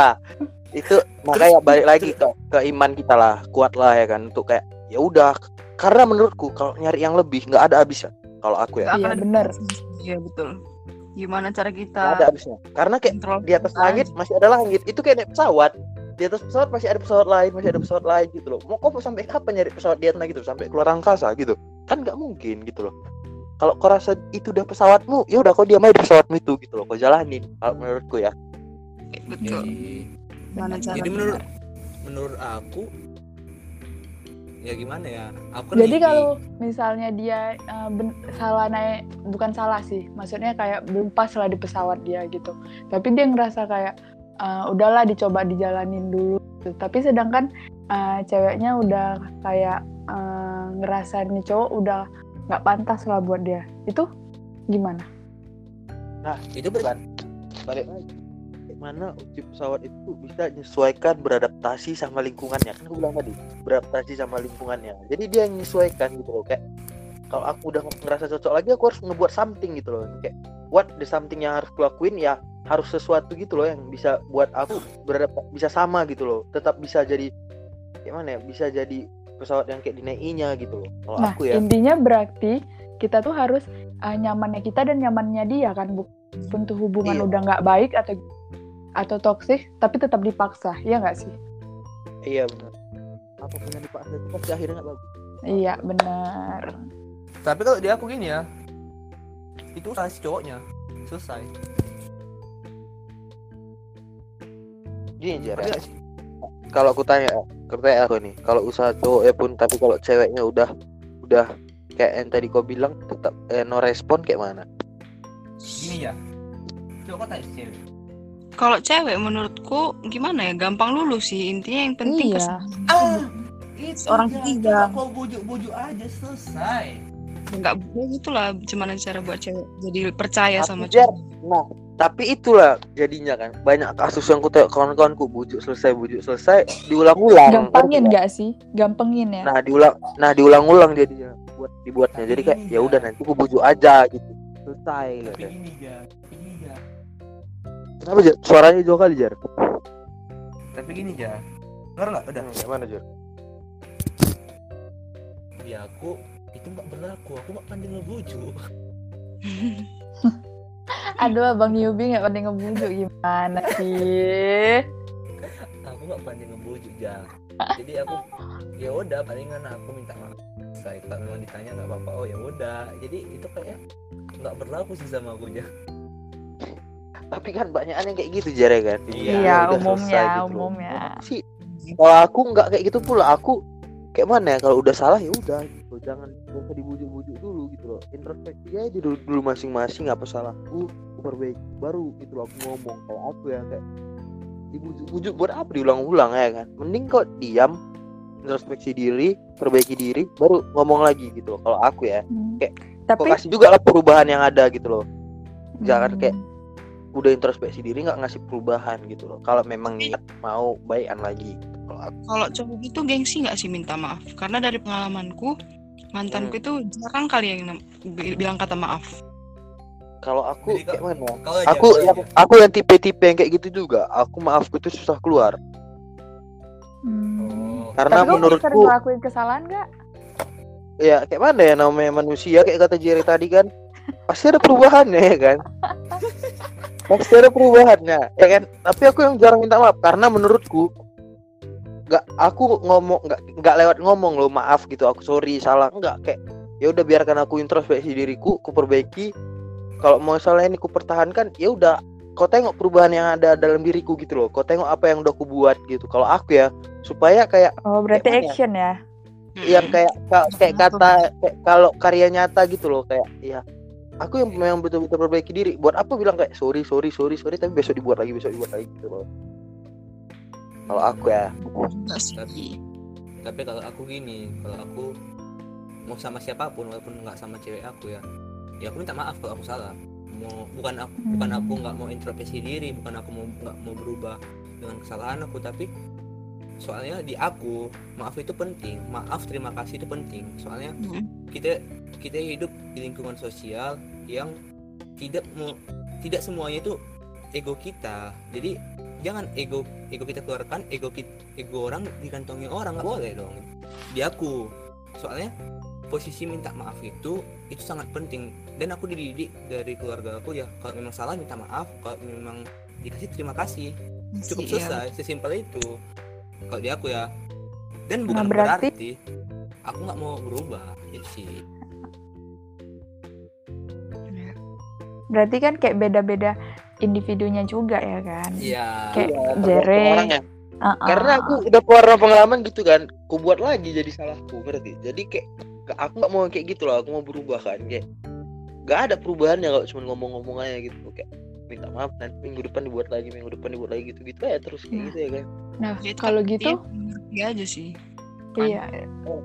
itu makanya balik lagi ke ke iman kita lah kuat lah ya kan untuk kayak ya udah karena menurutku kalau nyari yang lebih nggak ada habisnya kalau aku ya. Iya, habisnya. Iya betul. Gimana cara kita nggak ada habisnya. Karena kayak kontrol di atas langit masih ada langit. Itu kayak naik pesawat. Di atas pesawat masih ada pesawat lain masih ada pesawat lain gitu loh. Mau kau sampai kapan nyari pesawat di atas gitu sampai keluar angkasa gitu. Kan nggak mungkin gitu loh. Kalau kau rasa itu udah pesawatmu ya udah kau diam aja di pesawatmu itu gitu loh. Kau jalanin kalau menurutku ya. Betul. Gimana cara Jadi kita- menurut menurut aku ya gimana ya? Aku Jadi hippie. kalau misalnya dia eh, ben- salah naik, bukan salah sih, maksudnya kayak belum pas lah di pesawat dia gitu. Tapi dia ngerasa kayak eh, udahlah dicoba dijalanin dulu. gitu. Tapi sedangkan eh, ceweknya udah kayak eh, ngerasa nih cowok udah nggak pantas lah buat dia. Itu gimana? itu ber- kan balik lagi mana uji pesawat itu bisa menyesuaikan beradaptasi sama lingkungannya. Kan aku bilang tadi beradaptasi sama lingkungannya. Jadi dia yang menyesuaikan gitu loh kayak kalau aku udah ngerasa cocok lagi aku harus ngebuat something gitu loh. Kayak what the something yang harus kulakuin ya harus sesuatu gitu loh yang bisa buat aku beradap bisa sama gitu loh. Tetap bisa jadi kayak mana ya bisa jadi pesawat yang kayak dinaikinya gitu loh. Kalau Nah, aku ya. intinya berarti kita tuh harus uh, nyamannya kita dan nyamannya dia kan, bukan tuh hubungan Iya. udah nggak baik atau atau toksik, tapi tetap dipaksa, iya nggak sih? iya benar apa pun yang dipaksa itu pasti akhirnya nggak bagus Iya benar. Tapi kalau dia aku gini ya, itu salah si cowoknya. Selesai. gini nggak sih? kalau aku tanya aku tanya aku nih kalau usaha cowoknya pun tapi kalau ceweknya udah udah kayak yang tadi kau bilang tetap eh, no respon kayak mana Gini ya. Coba tanya cewek. Kalau cewek menurutku gimana ya gampang lulus sih intinya yang penting Iya. kesadaran. Ah, itu Orang ketiga. Kau bujuk-bujuk aja selesai. nggak gitulah gimana cara buat cewek jadi percaya Tapi sama cowok nah tapi itulah jadinya kan banyak kasus yang ku kawan-kawanku bujuk selesai bujuk selesai diulang-ulang Gampangin nggak? sih? Gampangin ya. nah diulang nah diulang-ulang jadinya buat dibuatnya jadi kayak ya udah nanti ku bujuk aja gitu selesai Tapi gitu. Gini ya. Kenapa Jar? suaranya jauh kali jar Tapi gini ya. Dengar nggak? Udah. hmm, gimana jar Di aku itu nggak berlaku. Aku nggak pandai ngebujuk. Aduh, Abang Yubi nggak pandai ngebujuk gimana sih? Aku nggak pandai ngebujuk ya. Jadi aku ya udah palingan aku minta maaf. Saya kalau memang ditanya nggak apa-apa. Oh ya udah. Jadi itu kayak nggak berlaku sih sama aku ya. Tapi kan banyak yang kayak gitu jar ya kan? Iya, Iya, udah umumnya, gitu umumnya. sih kalau aku nggak kayak gitu pula aku kayak mana ya kalau udah salah ya udah gitu. Jangan nggak usah dibujuk-bujuk dulu gitu loh. Introspeksi aja dulu, dulu masing-masing apa salahku aku perbaiki baru gitu loh aku ngomong. Kalau aku ya kayak dibujuk-bujuk buat apa diulang-ulang ya kan? Mending kok diam introspeksi diri perbaiki diri baru ngomong lagi gitu loh. Kalau aku ya Hmm. Kayak, Tapi kok kasih juga lah perubahan yang ada gitu loh. Jangan Hmm. kayak udah introspeksi diri nggak ngasih perubahan gitu loh. Kalau memang niat mau baikan lagi kalau aku kalau cowok itu gengsi nggak sih minta maaf? Karena dari pengalamanku mantanku itu jarang kali yang bilang kata maaf. Kalau aku Jadi, kayak mana aja, aku kau yang aja. aku yang tipe-tipe yang kayak gitu juga. Aku maafku tuh susah keluar. Hmm. Karena Tapi menurutku ngelakuin kesalahan nggak? ya kayak mana ya namanya manusia? Kayak kata Jerry tadi kan. Pasti ada perubahannya ya kan pasti ada perubahannya ya kan tapi aku yang jarang minta maaf karena menurutku nggak aku ngomong nggak nggak lewat ngomong loh maaf gitu aku sorry salah nggak kayak ya udah biarkan aku introspeksi diriku ku perbaiki kalau mau salah ini ku pertahankan ya udah kau tengok perubahan yang ada dalam diriku gitu loh kau tengok apa yang udah aku buat gitu kalau aku ya supaya kayak Oh, berarti Kayak ya? action ya? yang kayak ka- kayak kata kayak kalau karya nyata gitu loh kayak ya aku yang memang betul-betul perbaiki diri. Buat apa bilang kayak sorry sorry sorry sorry tapi besok dibuat lagi besok dibuat lagi gitu loh. Kalau aku ya. Tapi tapi kalau aku gini kalau aku mau sama siapa pun walaupun nggak sama cewek aku ya ya aku minta maaf kalau aku salah. Mau bukan aku bukan aku nggak mau introspeksi diri bukan aku mau nggak mau berubah dengan kesalahan aku tapi soalnya di aku maaf itu penting maaf terima kasih itu penting. Soalnya Mm. kita kita hidup di lingkungan sosial yang tidak mau tidak semuanya itu ego kita. Jadi jangan ego ego kita keluarkan ego kita, ego orang dikantongi orang nggak boleh dong. Di aku. Soalnya posisi minta maaf itu itu sangat penting. Dan aku dididik dari keluarga aku ya kalau memang salah minta maaf kalau memang dikasih terima kasih. Cukup Iya. selesai sesimpel itu kalau di aku ya dan Nah, bukan berarti- berarti aku nggak mau berubah itu sih. Berarti kan kayak beda-beda individunya juga ya kan? Iya. Kayak Iya, tergantung Jere. orangnya. Uh-uh. karena aku udah keluar pengalaman gitu kan aku buat lagi jadi salahku berarti jadi kayak aku nggak mau kayak gitu loh aku mau berubah kan kayak nggak ada perubahannya kalau cuma ngomong-ngomong aja gitu kayak minta maaf nanti minggu depan dibuat lagi minggu depan dibuat lagi gitu gitu ya terus kayak Nah. gitu ya kan. Nah, Jadi kalau gitu, ngerti aja sih. iya.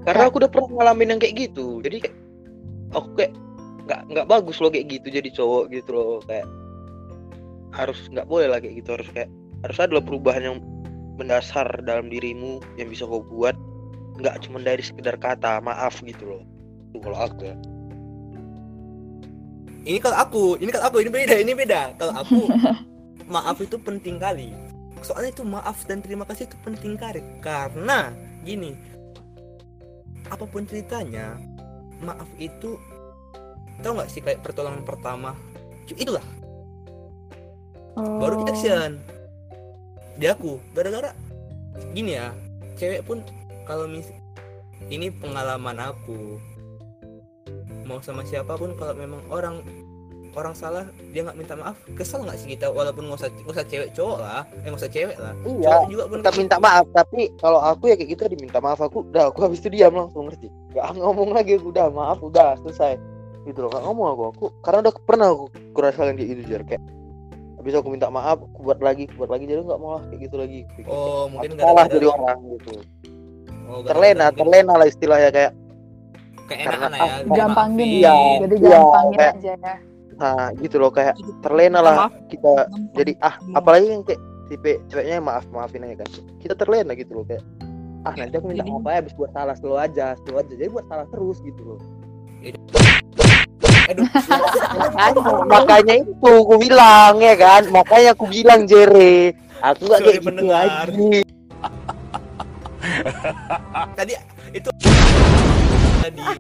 karena aku udah pernah ngalamin yang kayak gitu. Jadi kayak aku kayak nggak nggak bagus loh kayak gitu jadi cowok gitu loh. Kayak harus nggak boleh lah kayak gitu. Harus kayak harus ada loh perubahan yang mendasar dalam dirimu yang bisa kau buat. Nggak cuma dari sekedar kata maaf gitu loh. Kalau aku ya ini kalau aku ini kalau aku ini beda ini beda. Kalau aku maaf itu penting kali. Soalnya itu maaf dan terima kasih itu penting kali. Karena gini. Apa pun ceritanya maaf itu tau nggak sih kayak pertolongan pertama? Itulah. Baru kita Oh. action di aku gara-gara gini ya. Cewek pun kalau mis ini pengalaman aku mau sama siapa pun kalau memang orang orang salah dia nggak minta maaf kesel nggak sih kita? Walaupun nggak usah nggak usah cewek cowok lah. Eh nggak usah cewek lah. Iya cowok juga pun kita kayak minta gitu. maaf tapi kalau aku ya kayak gitu diminta maaf aku udah aku habis itu diam langsung ngerti? Nggak ngomong lagi aku udah maaf udah selesai. Gitu loh nggak ngomong aku aku karena udah pernah aku kurasakan kayak gitu jar kayak habis aku minta maaf aku buat lagi aku buat lagi jadi nggak mau lah kayak gitu lagi. Kayak gitu. oh mungkin Aku salah jadi orang gitu. Oh, terlena mungkin terlena lah istilahnya kayak kayak karena- enakan lah ya gampangin. Iya, jadi iya, gampangin kayak- aja ya. nah gitu loh kayak terlena lah maaf, kita jadi ah apalagi yang kayak tipe ceweknya maaf maafin aja kan. Kita terlena gitu loh kayak ah nanti aku minta maaf aja habis buat salah slow aja slow aja. Jadi buat salah terus gitu loh. Aduh. Makanya, itu aku bilang ya kan? Makanya aku bilang Jere aku Sorry, kayak gitu lagi tadi tadi.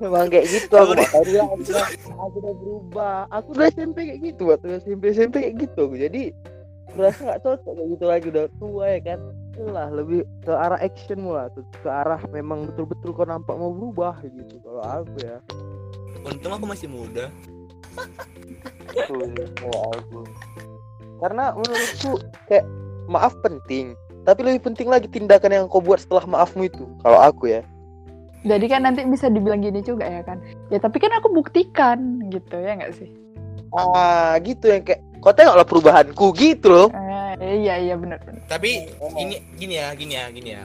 Memang kayak gitu aku makanya aku, udah- berubah. Aku udah SMP kayak gitu waktu SMP SMP kayak gitu. Jadi merasa nggak cocok kayak gitu lagi. Udah tua ya kan? Lah lebih ke arah action lah ke, ke arah memang betul-betul kau nampak mau berubah gitu kalau aku ya. Untung aku masih muda. Tuh, kalau aku. Karena menurutku kayak maaf penting tapi lebih penting lagi tindakan yang kau buat setelah maafmu itu kalau aku ya Jadi kan nanti bisa dibilang gini juga ya kan. Ya tapi kan aku buktikan gitu ya nggak sih? ah gitu yang kayak kau tengoklah perubahanku gitu loh Eh, iya iya benar benar. tapi ini gini ya gini ya gini ya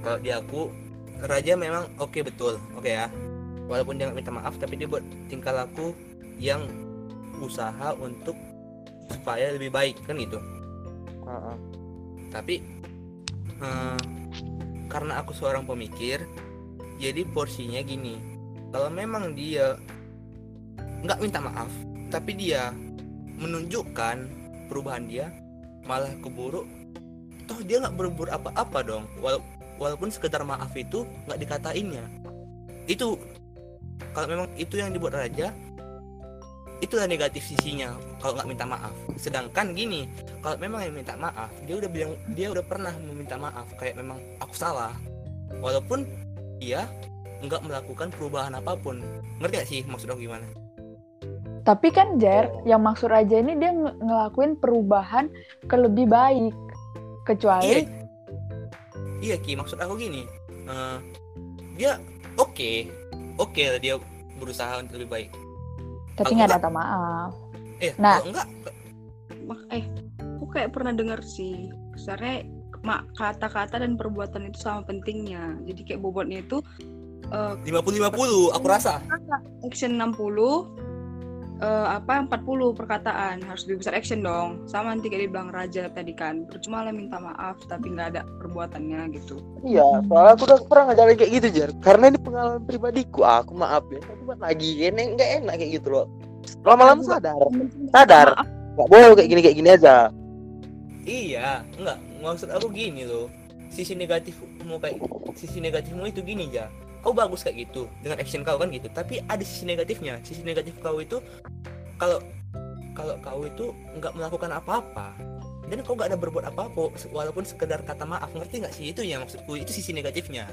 kalau di aku Raja memang oke betul oke ya walaupun dia nggak minta maaf tapi dia buat tingkah laku yang usaha untuk supaya lebih baik kan gitu Heeh. tapi eh, karena aku seorang pemikir jadi porsinya gini. Kalau memang dia nggak minta maaf tapi dia menunjukkan perubahan dia malah keburu toh dia nggak berbuat apa-apa dong. Wala- walaupun sekedar maaf itu nggak dikatainnya. Itu kalau memang itu yang dibuat raja itulah negatif sisinya kalau nggak minta maaf. Sedangkan gini kalau memang yang minta maaf dia udah bilang dia udah pernah meminta maaf kayak memang aku salah. Walaupun dia nggak melakukan perubahan apa pun. Ngerti gak sih maksud aku gimana? Tapi kan Jer, yang maksud Raja ini dia nge- ngelakuin perubahan ke lebih baik. Kecuali iya ki maksud aku gini eh, dia oke oke lah dia berusaha untuk lebih baik tapi nggak enggak- ada maaf. eh Nah. enggak mak eh aku kayak pernah dengar sih. Sebenarnya mak kata-kata dan perbuatan itu sama pentingnya. Jadi kayak bobotnya itu eh, 50-50 aku rasa. action 60 eh, apa 40 perkataan harus lebih besar action dong sama nanti kayak dibilang raja tadi kan percuma lah minta maaf tapi nggak ada perbuatannya gitu Iya, soalnya aku udah pernah ngejalanin kayak gitu Jar. Karena ini pengalaman pribadiku. Aku maaf ya, tapi buat lagi ini nggak enak kayak gitu loh. Lama-lama sadar, sadar. Nggak boleh kayak gini kayak gini aja. iya enggak maksud aku gini loh sisi negatifmu kayak sisi negatifmu itu gini ya kau bagus kayak gitu dengan action kau kan gitu tapi ada sisi negatifnya sisi negatif kau itu kalau kalau kau itu nggak melakukan apa-apa dan kau nggak ada berbuat apa-apa walaupun sekedar kata maaf ngerti nggak sih itu ya maksudku itu sisi negatifnya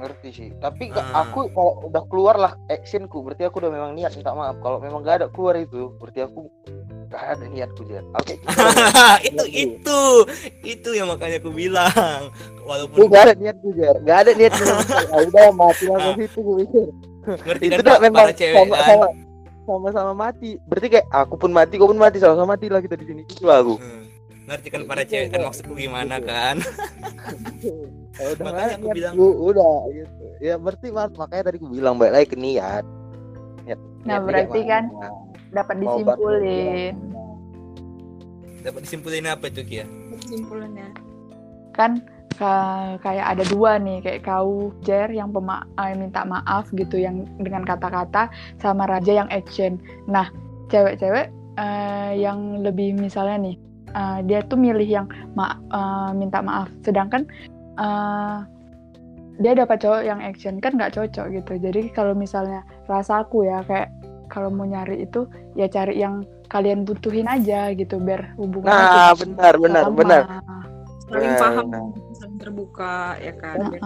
Ngerti sih. Tapi nggak- Ah. aku kalau udah keluar lah actionku, berarti aku udah memang niat minta maaf. Kalau memang nggak ada keluar itu, berarti aku ada niatku Jar. Oke. itu itu itu yang makanya aku bilang walaupun nggak ada niatku Jar. Nggak ada niat sama sekali. Ah, udah mati langsung situ gue pikir. ngerti Itu kan memang para cewek sama, kan sama sama-sama mati. Berarti kayak aku pun mati, kau pun mati, sama-sama mati lah kita di sini. Itu aku. Hmm. ngerti kan para Gitu, cewek kan maksudku gimana Gitu. kan udah Makanya aku niat, bilang- gua- udah gitu. Ya berarti mas makanya tadi aku bilang balik lagi ke niat. Niat- Nah, niatnya berarti kan mana. Dapat disimpulin. dapat disimpulin apa itu Kia? Kesimpulannya. Kan ka- kayak ada dua nih kayak kau Jer yang pema eh, minta maaf gitu yang dengan kata-kata sama Raja yang action. Nah cewek-cewek eh, yang lebih misalnya nih eh, dia tuh milih yang ma eh, minta maaf, sedangkan eh, dia dapat cowok yang action. Kan nggak cocok gitu. Jadi kalau misalnya rasaku ya kayak kalau mau nyari itu ya cari yang kalian butuhin aja gitu biar hubungannya Nah, benar, benar, lama. benar. saling paham saling terbuka ya kan Nah, biar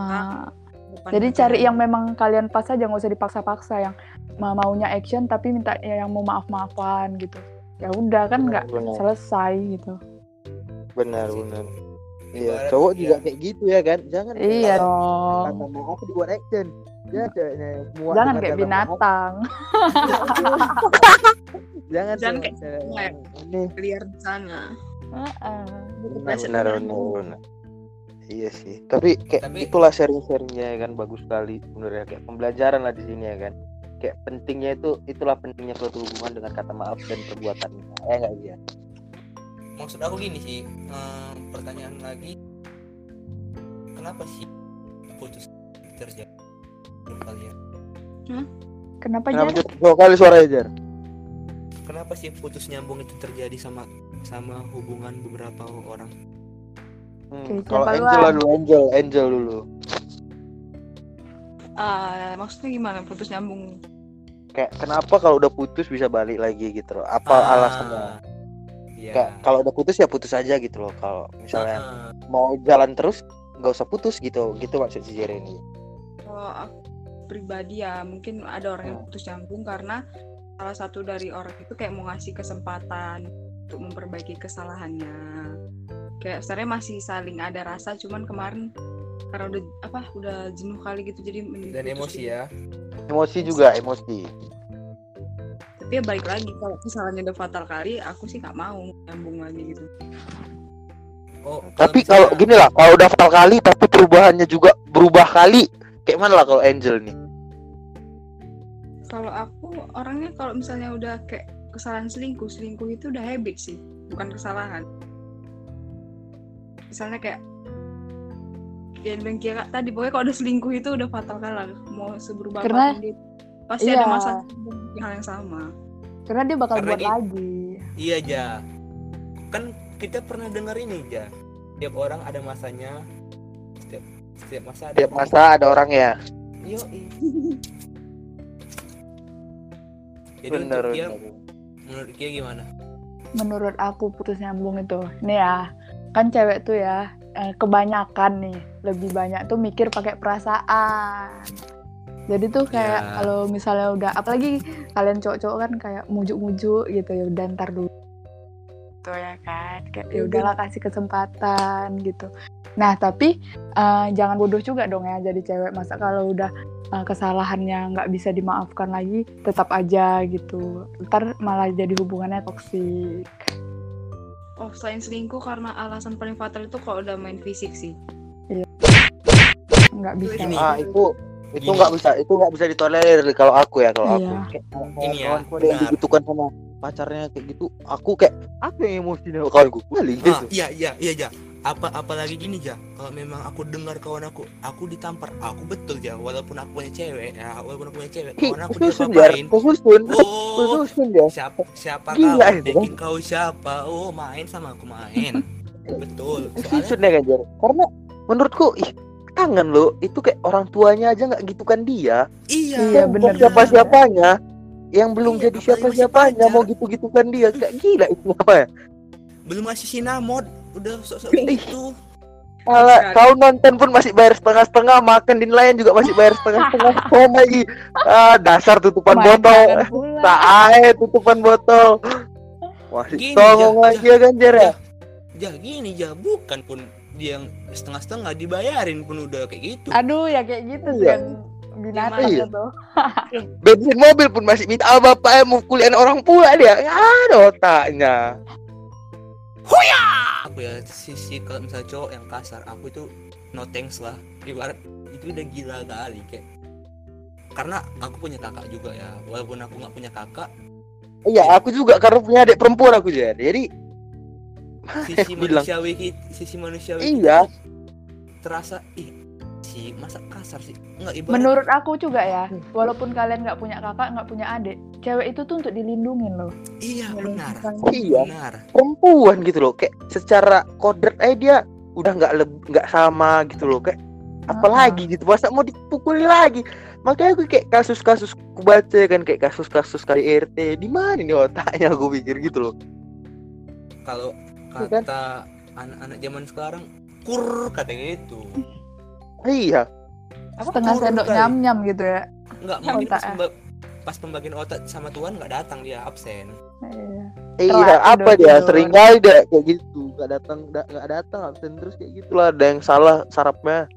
depan Jadi pacaran. cari yang memang kalian pas aja nggak usah dipaksa-paksa yang ma- maunya action tapi minta ya yang mau maaf-maafan gitu. Ya udah kan nggak selesai gitu. benar, benar. Iya, cowok iya. juga kayak gitu ya kan. Jangan Iya dong. kata maaf dibuat action. Ya, ceweknya yang semua Jangan kayak binatang. Jangan Jangan, kayak cewek ini. liar di sana Heeh. Benar, benar. Iya sih, tapi kayak Tapi- itulah sharing-sharingnya ya kan bagus sekali sebenarnya kayak pembelajaran lah di sini ya kan. Kayak pentingnya itu itulah pentingnya suatu hubungan dengan kata maaf dan perbuatannya. Ya enggak iya. maksud aku gini sih eh, pertanyaan lagi kenapa sih putus terjadi menurut kalian Kenapa Kenapa Jar? Dua kali suara Jar? kenapa sih putus nyambung itu terjadi sama sama hubungan beberapa orang Hmm, kalau Angel lah dulu, Angel, Angel dulu. Ah, maksudnya gimana putus nyambung Kayak kenapa kalau udah putus bisa balik lagi gitu loh? Apa Ah, alasannya? iya Kayak kalau udah putus ya putus aja gitu loh. Kalau misalnya Ah, mau jalan terus nggak usah putus gitu. Gitu maksud si Jer ini. kalau aku pribadi ya mungkin ada orang yang Hmm. putus nyambung karena salah satu dari orang itu kayak mau ngasih kesempatan untuk memperbaiki kesalahannya kayak sebenarnya masih saling ada rasa cuman kemarin karena udah apa udah jenuh kali gitu jadi dan emosi gitu. ya Emosi juga emosi. tapi ya balik lagi kalau kesalahannya udah fatal kali aku sih nggak mau nyambung lagi gitu oh Tapi misalnya- kalau gini lah, kalau udah fatal kali tapi perubahannya juga berubah kali, kayak mana lah kalau Angel nih? kalau aku orangnya kalau misalnya udah kayak kesalahan selingkuh selingkuh itu udah habit sih bukan kesalahan misalnya kayak yang bilang kira tadi pokoknya kalau udah selingkuh itu udah fatal kalah mau seberubah Karena- apa pun dia pasti ada iya. masa hal yang sama Karena dia bakal Karena buat dia- lagi. iya ja kan kita pernah dengar ini ja setiap orang ada masanya setiap setiap masa ada Tiap masa ada orang ya. Yo, Jadi Bener. untuk bener. menurut Kia gimana? Menurut aku putus nyambung itu. Nih ya, kan cewek tuh ya eh, kebanyakan nih lebih banyak tuh mikir pakai perasaan. Jadi tuh kayak Ya. kalau misalnya udah apalagi kalian cowok-cowok kan kayak mujuk-mujuk gitu ya udah ntar dulu. Tuh ya kan. kayak ya udahlah kasih kesempatan gitu nah tapi eh, jangan bodoh juga dong ya jadi cewek masa kalau udah eh, kesalahannya nggak bisa dimaafkan lagi tetap aja gitu ntar malah jadi hubungannya toksik Oh, selain selingkuh karena alasan paling fatal itu kalau udah main fisik sih. nggak bisa Ini. ah itu itu nggak bisa itu nggak bisa ditolerir kalau aku ya kalau aku Iya. kayak Ini ya, yang benar. digitukan sama pacarnya kayak gitu aku kayak apa yang emosi nih kawanku balik Ah, gitu. iya iya iya ja. Apa apalagi gini ja. Kalau memang aku dengar kawan aku aku ditampar. Aku betul ja. Walaupun aku punya cewek ya walaupun aku punya cewek kawan aku khususun oh ya siapa siapa Gila kau itu, Teki kau siapa? Oh main sama aku main. Betul. Soalnya ya kan karena menurutku ih tangan lo itu kayak orang tuanya aja nggak gitukan dia. Iya Iya, bener. siapa siapanya yang belum Iya, jadi apalagi siapa masih siapanya pacar. mau gitu gitukan dia kayak gila itu apa ya belum masih sinamod udah sok-sok gitu Alah, kau nonton pun masih bayar setengah-setengah, makan di nelayan juga masih bayar setengah-setengah. Oh lagi, ah, dasar tutupan Main botol, tangan pula. tak ae tutupan botol. Masih Gini, songong Ja, lagi ya kan Jar ya? ja gini ja bukan pun dia yang setengah-setengah dibayarin pun udah kayak gitu aduh ya kayak gitu tuh Iya. Binatang Iya. itu Bensin mobil pun masih minta ah, bapaknya mukulin orang pula dia. Ya ada otaknya. aku ya sisi kalau misalnya cowok yang kasar aku itu no thanks lah ibarat itu udah gila kali kayak karena aku punya kakak juga ya walaupun aku nggak punya kakak Iya, aku juga karena punya adik perempuan aku Jar. Jadi sisi manusiawi sisi manusiawi Iya. terasa ih si masa kasar sih? Nggak ibarat menurut aku juga ya walaupun kalian nggak punya kakak nggak punya adik cewek itu tuh untuk dilindungin loh. Iya benar. Iya. benar. Perempuan gitu loh kayak secara kodrat aja dia udah nggak leb- nggak sama gitu loh kayak apalagi gitu masa mau dipukuli lagi? Makanya aku kayak kasus-kasus ku baca kan kayak kasus-kasus kali RT di mana nih otaknya? Aku pikir gitu loh. Kalau Iya kan? kata anak-anak zaman sekarang kur katanya itu iya. Setengah Kur sendok kali. nyam nyam gitu ya. Nggak Yang mungkin pas, otak, pemba- pas pembagian otak sama Tuhan nggak datang dia absen. Iya. iya Telat apa dia? sering kali deh kayak gitu. Nggak datang nggak datang absen terus kayak gitulah. Ada yang salah sarapnya.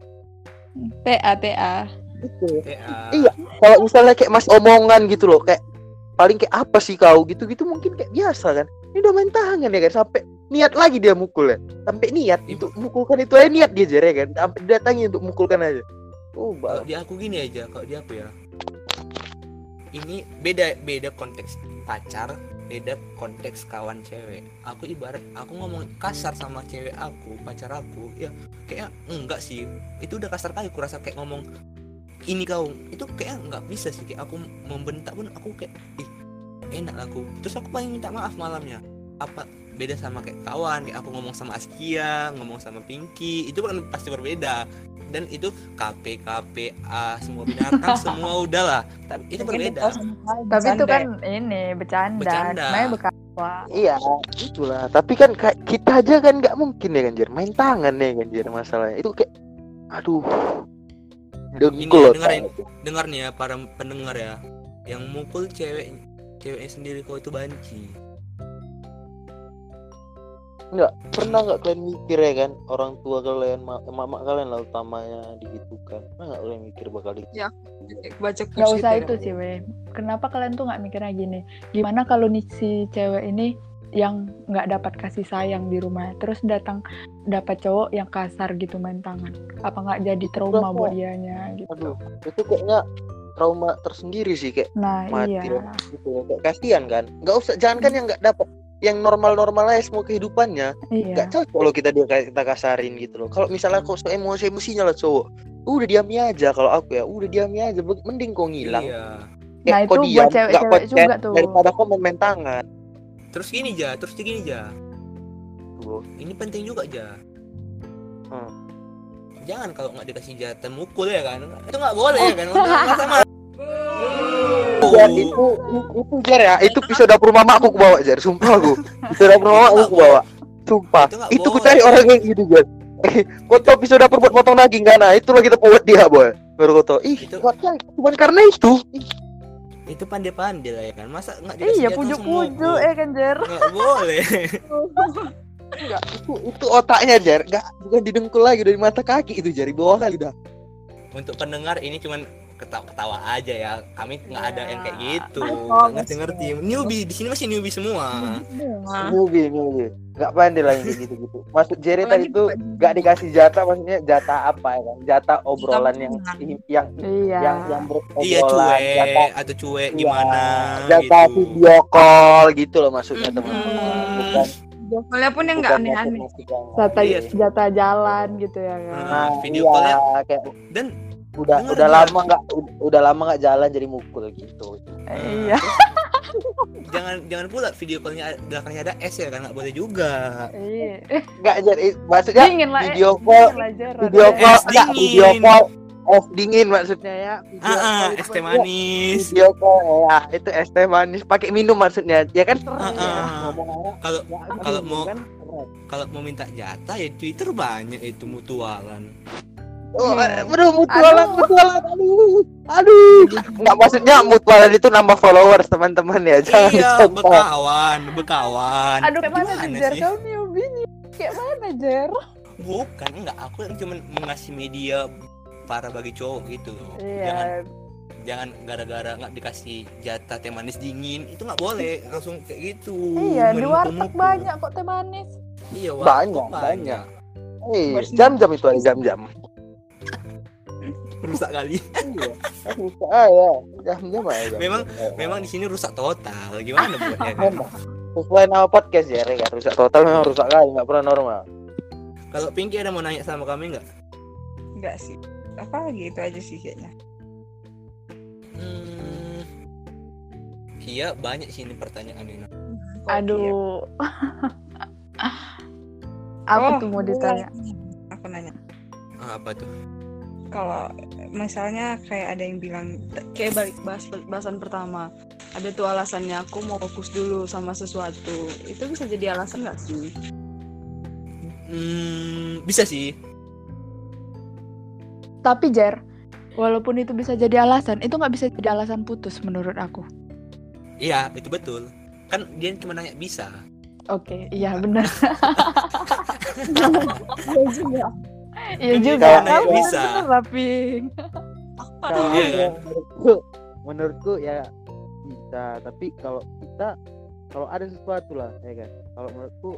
TA TA gitu TA Iya. kalau misalnya kayak mas omongan gitu loh kayak paling kayak apa sih kau? Gitu gitu mungkin kayak biasa kan. Ini udah main tangan ya kan sampai niat lagi dia mukul ya. Sampai niat Iya. untuk mukulkan itu aja niat dia jar ya kan? Sampai datangi untuk mukulkan aja. Oh kalau di aku gini aja kalau di aku ya. Ini beda beda konteks pacar beda konteks kawan cewek. Aku ibarat aku ngomong kasar sama cewek aku pacar aku ya kayak enggak sih. Itu udah kasar kali aku rasa kayak ngomong ini kau. Itu kayak nggak bisa sih kayak aku membentak pun aku kayak ih enak aku. Terus aku paling minta maaf malamnya. Apa beda sama kayak kawan kayak aku ngomong sama Askia ngomong sama Pinky itu kan pasti berbeda. Dan itu KP KPA semua binatang semua udahlah tapi itu berbeda. tapi itu kan ini bercanda, Bercanda. namanya berkawa. Iya itulah. Tapi kan kayak kita aja kan nggak mungkin ya kan jar main tangan ya kan jar masalahnya. Itu kayak aduh. Dengkul dengerin. dengar nih ya para pendengar ya. Yang mukul cewek ceweknya sendiri kau itu banci Enggak, pernah nggak kalian mikir ya kan orang tua kalian, ma- mama kalian lah utamanya digitukan. Pernah nggak kalian mikir bakal gitu? baca nggak usah itu sih weh kenapa kalian tuh nggak mikirnya gini? Gimana kalau nih si cewek ini yang nggak dapat kasih sayang di rumah terus datang dapat cowok yang kasar gitu main tangan? Apa nggak jadi trauma buat dianya gitu? Aduh, itu kayaknya trauma tersendiri sih kayak nah mati iya. gitu kayak kasihan kan. Nggak usah, jangan kan yang nggak dapat yang normal-normal aja semua kehidupannya iya. cocok kalau kita dia kita kasarin gitu loh. Kalau misalnya kok so emosi emosinya lah cowok udah diami aja kalau aku ya udah diami aja mending kau ngilang. Iya. Nah, kau itu diam, buat nggak cewek-cewek podcast, juga tuh. daripada kau main, tangan. Terus gini ja terus gini ja. Tuh. ini penting juga ja. Hmm. jangan kalau nggak dikasih jatah mukul ya kan? Itu nggak boleh ya kan? Masa Jar, itu itu jar ya itu pisau dapur mamaku ku bawa jar sumpah aku. Pisau dapur mamaku ku bawa. sumpah. Itu itu ku cari orang yang gitu jar eh kau tau pisau dapur buat potong daging kan? Nah itulah kita buat dia boy. Baru kau tau ih Itu- cuma karena itu. Itu pandai-pandai lah ya kan? Masa nggak dikasih iya pujuk-pujuk eh kan Jer? Nggak boleh. Enggak, itu itu otaknya jar, enggak bukan di dengkul lagi dari mata kaki itu jari bawah kali dah. untuk pendengar ini cuman ketawa-ketawa aja ya kami nggak ada yang kayak gitu Oh, ngerti ngerti newbie di sini masih newbie semua Semua. Newbie, newbie. Enggak pandai lah yang kayak gitu-gitu. Maksud Jerry tadi Apalagi itu enggak dikasih jatah maksudnya jatah apa ya kan? Jatah obrolan yang yang Iya. yang yang berobrolan, iya cuek jatah atau cuek Iya, gimana jatah gitu video call gitu loh maksudnya teman-teman. Bukan Soalnya pun yang nggak aneh-aneh. Jatah, Iya. jatah jalan gitu ya kan. Nah, video iya, call-nya kayak dan udah Dengar udah nggak? lama nggak udah lama nggak jalan jadi mukul gitu. Iya. jangan jangan pula video callnya belakangnya ada S ya kan nggak boleh juga Iya. Enggak jadi maksudnya Dingin lah. eh. video call video Ada- call Es enggak dingin. video call es dingin maksudnya ya. Video ah ah, es teh manis Video call ya itu es teh manis pakai minum maksudnya. Ya kan sering Ah, ya. ah. Ngomong orang, kalau ya, kalau mau- kan kalau mau minta jatah ya Twitter banyak itu mutualan Oh, Iya. bro, mutualan, Aduh. mutualan, aduh, aduh. Nggak maksudnya mutualan itu nambah followers teman-teman ya, jangan iya dicontoh. bekawan bekawan Aduh, kayak mana Gimana sih, Jar? sih? Kau newbie nih. Kayak mana, Jar? bukan enggak aku yang cuma mengasih media para bagi cowok gitu loh jangan Iya. jangan gara-gara nggak dikasih jatah teh manis dingin itu nggak boleh langsung kayak gitu Iya, di warteg banyak kok teh manis. iya Banyak, banyak. Eh, Buat jam-jam itu ada jam-jam. Rusak kali Iya. Ah ya, jam-jam aja. jam-jam. Memang- memang di sini rusak total gimana buatnya kan memang. Sesuai nama podcast ya, kan rusak total memang rusak kali, nggak pernah normal. kalau Pinky ada mau nanya sama kami nggak Enggak sih. Apa lagi itu aja sih kayaknya. hmm, iya banyak sih ini pertanyaan ini Aduh. Apa Oh, tuh mau iya. ditanya? Aku nanya. Ah, apa tuh Kalau misalnya kayak ada yang bilang kayak balik bahas bahasan pertama, ada tuh alasannya aku mau fokus dulu sama sesuatu. Itu bisa jadi alasan nggak sih? hmm, bisa sih Tapi Jar, walaupun itu bisa jadi alasan, itu nggak bisa jadi alasan putus menurut aku. iya itu betul kan dia cuma nanya bisa Oke, iya benar. Iya juga. Iya Kan juga. kalau Kamu bisa. Kalau kan? menurutku, menurutku ya bisa, tapi kalau kita kalau ada sesuatu lah, ya kan. Kalau menurutku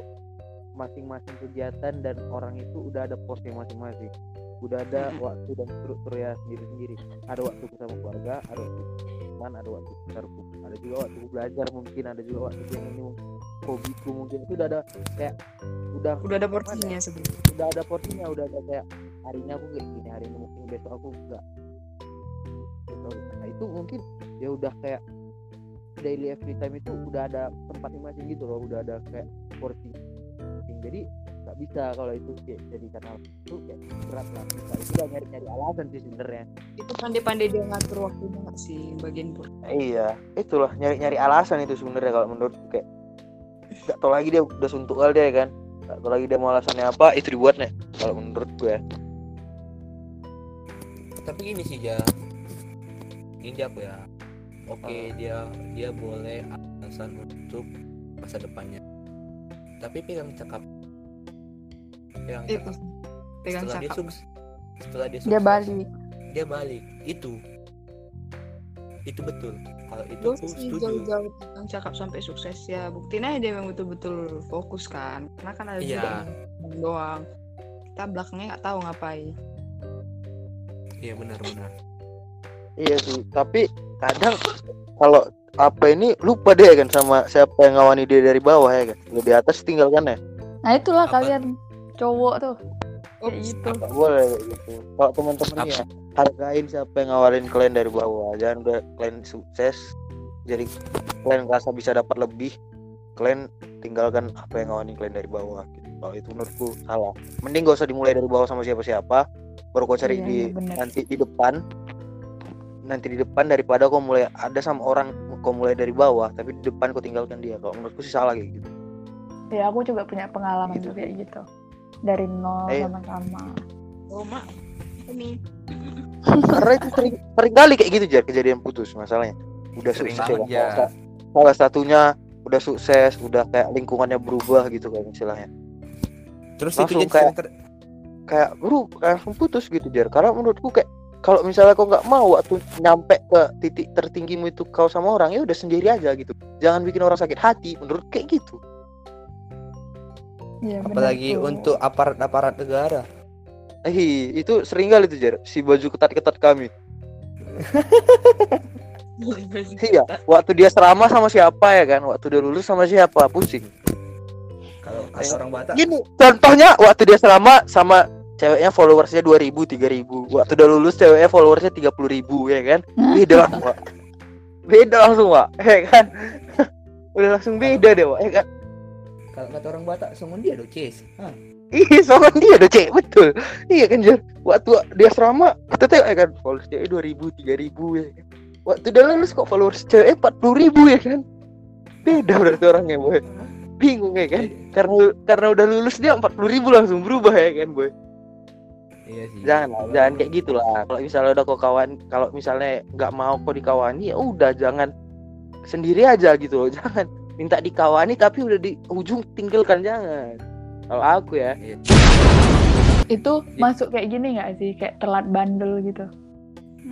masing-masing kegiatan dan orang itu udah ada posnya masing-masing. Udah ada waktu dan struktur ya sendiri-sendiri. Ada waktu bersama keluarga, ada waktu teman, ada waktu besarku, ada juga waktu belajar mungkin, ada juga waktu yang ini hobiku mungkin itu udah ada kayak udah Udah ada ya? porsinya sebelum. udah ada porsinya udah ada kayak hari ini aku kayak gini hari ini mungkin besok aku enggak Gitu. nah itu mungkin ya udah kayak daily every time itu udah ada tempat masing-masing gitu loh udah ada kayak porsi jadi nggak bisa kalau itu kayak jadi kanal itu kayak berat lah. Bisa itu udah nyari-nyari alasan sih sebenarnya. Itu pandai-pandai dia ngatur waktunya nggak sih bagian pur. iya itulah nyari-nyari alasan itu sebenarnya kalau menurut kayak nggak tau lagi dia udah suntuk kali dia kan? Nggak tau lagi dia mau alasannya apa itu dibuatnya kalau menurut gue tapi gini sih ja. Ini aku ya. Oke dia dia boleh alasan untuk masa depannya. Tapi pegang cakap pegang Itu cakap pegang setelah dia cakap. sukses setelah dia Dia sukses, balik. dia balik itu itu betul kalau itu Gue aku setuju jauh-jauh pegang cakap sampai sukses ya. Buktiin aja dia memang betul-betul fokus kan. Karena kan ada juga Iya. yang doang. Kita belakangnya nggak tahu ngapain. iya benar-benar Iya sih, tapi kadang kalau apa ini lupa deh kan sama siapa yang ngawani dia dari bawah ya kan. Lu di atas tinggalkan ya. Nah itulah Apa? kalian cowok tuh. Kayak gitu. Boleh kayak gitu. Kalau teman-teman ya hargain siapa yang ngawalin kalian dari bawah. Jangan udah kalian sukses jadi kalian ngerasa bisa dapat lebih kalian tinggalkan apa yang ngawalin kalian dari bawah gitu. Kalau itu menurutku salah. Mending gak usah dimulai dari bawah sama siapa-siapa. Baru kau cari Iya, di iya, bener. nanti di depan nanti di depan daripada kau mulai ada sama orang kau mulai dari bawah tapi di depan kau tinggalkan dia kalau menurutku sih salah kayak gitu Ya aku juga punya pengalaman Gitu. tuh kayak gitu. Dari nol Eh. sama-sama. Oh mak, ini karena itu sering sering kali kayak gitu jar kejadian putus masalahnya. Udah Sering sukses ya. Salah satunya udah sukses udah kayak lingkungannya berubah gitu kan istilahnya terus Langsung itu jadi kayak- ter- kayak bro langsung putus gitu jar karena menurutku kayak kalau misalnya kau nggak mau waktu nyampe ke titik tertinggimu itu kau sama orang ya udah sendiri aja gitu. Jangan bikin orang sakit hati menurut kayak gitu Iya, benar apalagi tuh. untuk aparat-aparat negara. Eh itu sering kali tuh jar si baju ketat-ketat kami. Iya waktu dia serama sama siapa ya kan? Waktu dia lulus sama siapa? Pusing. Kalau Eh, orang Batak. gini contohnya waktu dia selama sama ceweknya followersnya 2000 3000 waktu udah lulus ceweknya followersnya 30000 ya kan? Beda langsung Wak. beda langsung Wak. ya kan? Udah langsung beda deh Wak, ya kan kalau kata orang Batak songon dia do ces Hah, iya sama dia udah cek betul. Iya kan Jar waktu dia serama kita tengok ya kan followers cewek 2000 3000 ya kan. Waktu udah lulus kok followers cewek 40000 ya kan. Beda berarti orangnya boy. Bingung ya kan. Karena karena udah lulus dia 40000 langsung berubah ya kan boy. Iya sih. Jangan lah, jangan kayak gitulah. Kalau misalnya udah kau kawan kalau misalnya nggak mau kau dikawani ya udah jangan sendiri aja gitu loh. Jangan minta dikawani tapi udah di ujung tinggalkan jangan kalau aku ya Iya. Itu Iya. masuk kayak gini nggak sih? Kayak telat bandel gitu.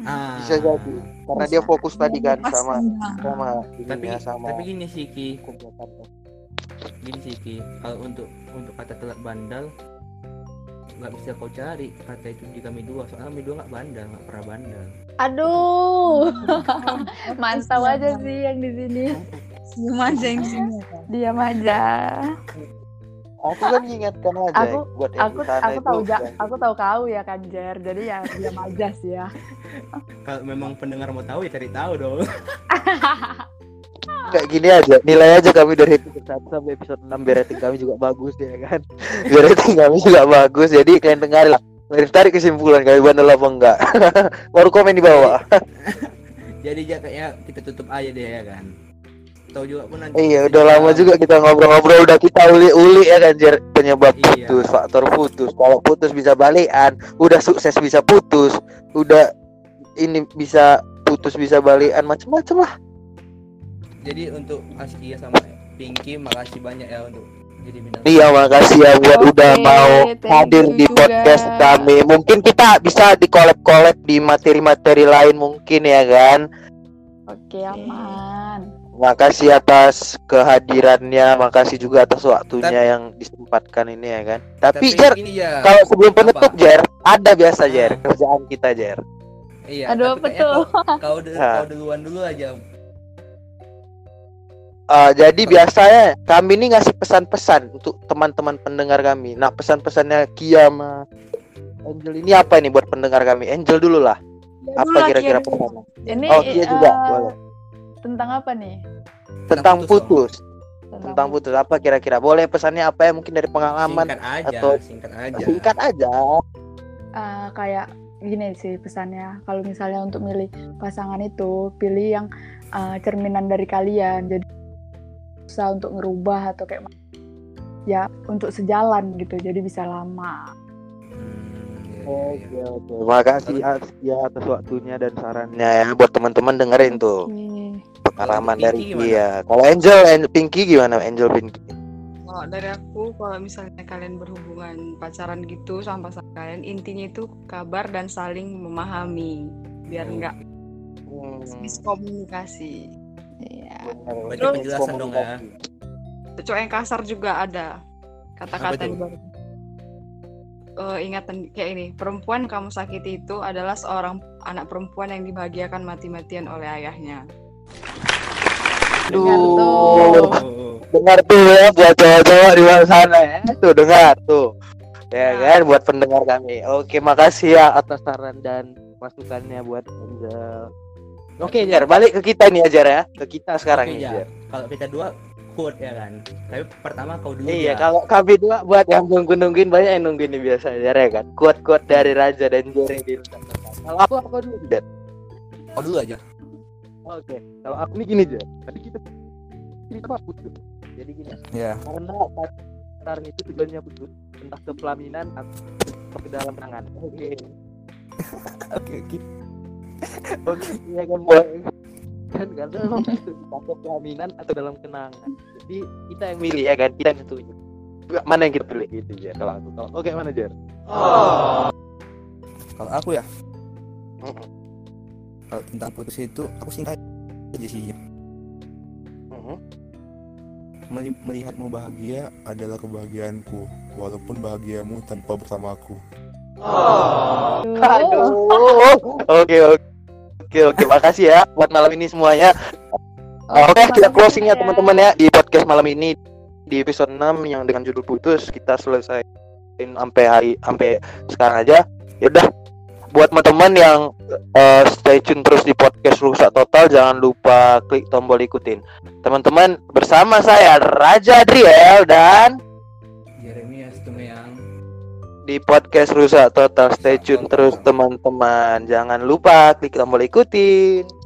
Ah, bisa jadi karena dia fokus tadi kan Pas sama enggak. sama tapi sama tapi gini sih Ki gini sih Ki kalau untuk untuk kata telat bandel nggak bisa kau cari kata itu di kami dua soalnya kami dua nggak bandel nggak pernah bandel Aduh, mantap aja sih yang di sini. Senyum aja yang sini. ya. Diam aja. aku kan ingatkan aja Aku- buat yang Aku aku itu tahu ja, yang- aku tahu kau ya kan Jer. Jadi ya diam aja sih ya. kalau memang pendengar mau tahu ya cari tahu dong kayak gini aja nilai aja kami dari episode 1 sampai episode 6 biar rating kami juga bagus ya kan biar rating kami juga bagus jadi kalian dengar lah Kalian tarik kesimpulan kami bandel apa enggak baru komen di bawah jadi ya kayaknya kita tutup aja deh ya kan tahu juga pun nanti iya kita udah lama juga kita ngobrol-ngobrol udah kita uli-uli ya kan Jer penyebab Iya. putus faktor putus kalau putus bisa balikan udah sukses bisa putus udah ini bisa putus bisa balikan macam-macam lah jadi untuk Askia sama Pinky makasih banyak ya untuk jadi bintang Iya makasih ya buat Oke, udah mau hadir di juga. podcast kami. Mungkin kita bisa di collab-collab di materi-materi lain mungkin ya kan. Oke aman. Makasih atas kehadirannya, makasih juga atas waktunya yang disempatkan ini ya kan. Tapi, Jer, gini ya kalau sebelum Apa? penutup Jer, ada biasa Ah. Jer kerjaan kita Jer. iya Aduh, tapi kayaknya betul. kau, kau, dulu- Ah. kau duluan dulu aja Eh, jadi biasanya kami ini ngasih pesan-pesan untuk teman-teman pendengar kami. Nah pesan-pesannya Kia sama Angel ini apa ini buat pendengar kami? Angel dulu lah. Ya, Apa dulu lah, kira-kira? Ini Oh, Kia juga, eh, boleh. Tentang apa nih? tentang putus, putus tentang putus apa kira-kira boleh pesannya apa ya mungkin dari pengalaman singkat aja atau- singkat aja singkat aja Eh, kayak gini sih pesannya. Kalau misalnya untuk milih pasangan itu pilih yang eh, cerminan dari kalian. Jadi bisa untuk ngerubah atau kayak ya untuk sejalan gitu. Jadi bisa lama. Hmm, iya, iya, oke iya. oke makasih ya atas waktunya dan sarannya ya buat teman-teman dengerin tuh Oke. pengalaman dari gimana? Kia kalau Angel An- Pinky gimana Angel Pinky Kalau dari aku, kalau misalnya kalian berhubungan pacaran gitu sama pasangan kalian, intinya itu kabar dan saling memahami, biar Oh. nggak Hmm, miskomunikasi. Iya. Berarti penjelasan dong ya. Cowok yang kasar juga ada kata-kata Apa di Eh, ingatan kayak ini, perempuan yang kamu sakiti itu adalah seorang anak perempuan yang dibahagiakan mati-matian oleh ayahnya. Dengar Aduh. tuh. Dengar tuh ya buat cowok-cowok di luar sana ya tuh dengar tuh ya Ya. kan buat pendengar kami oke makasih ya atas saran dan masukannya buat Angel oke Jar balik ke kita nih Jar ya ke kita sekarang Oke, nih. Jar kalau kita dua quote ya kan? Tapi pertama kau dulu iya kalau kami dua buat yang nunggu nungguin banyak yang nungguin nih biasa Jar ya kan? Kuat-kuat dari Raja dan yang diletakkan kalau aku apa dulu Jar kau dulu aja. Oke kalau aku nih gini Jar tadi kita kita apa putus jadi gini. Ya karena pacaran itu tujuannya putus entah ke pelaminan atau ke dalam tangan. Oke. Oke oke. Oke ya kan boy kan karena memang itu pelaminan atau dalam kenangan. Jadi kita yang milih ya kan? Kita yang nentuin. Mana yang kita pilih? Gitu ya kalau aku kalau oke mana Jar kalau aku ya? Mm-mm. kalau tentang putus itu aku singkat aja sih Mhm. Meli- Melihatmu bahagia adalah kebahagiaanku, walaupun bahagiamu tanpa bersamaku. Aduh. Oke oke oke oke makasih ya buat malam ini semuanya. Oke kita closing ya teman-teman ya di podcast malam ini di episode 6 yang dengan judul putus kita selesai sampai hari sampai sekarang aja. Ya udah buat teman-teman yang eh, stay tune terus di podcast rusak total jangan lupa klik tombol ikutin. Teman-teman bersama saya Raja Adriel dan di podcast rusak total. Stay tune terus teman-teman. Jangan lupa klik tombol ikutin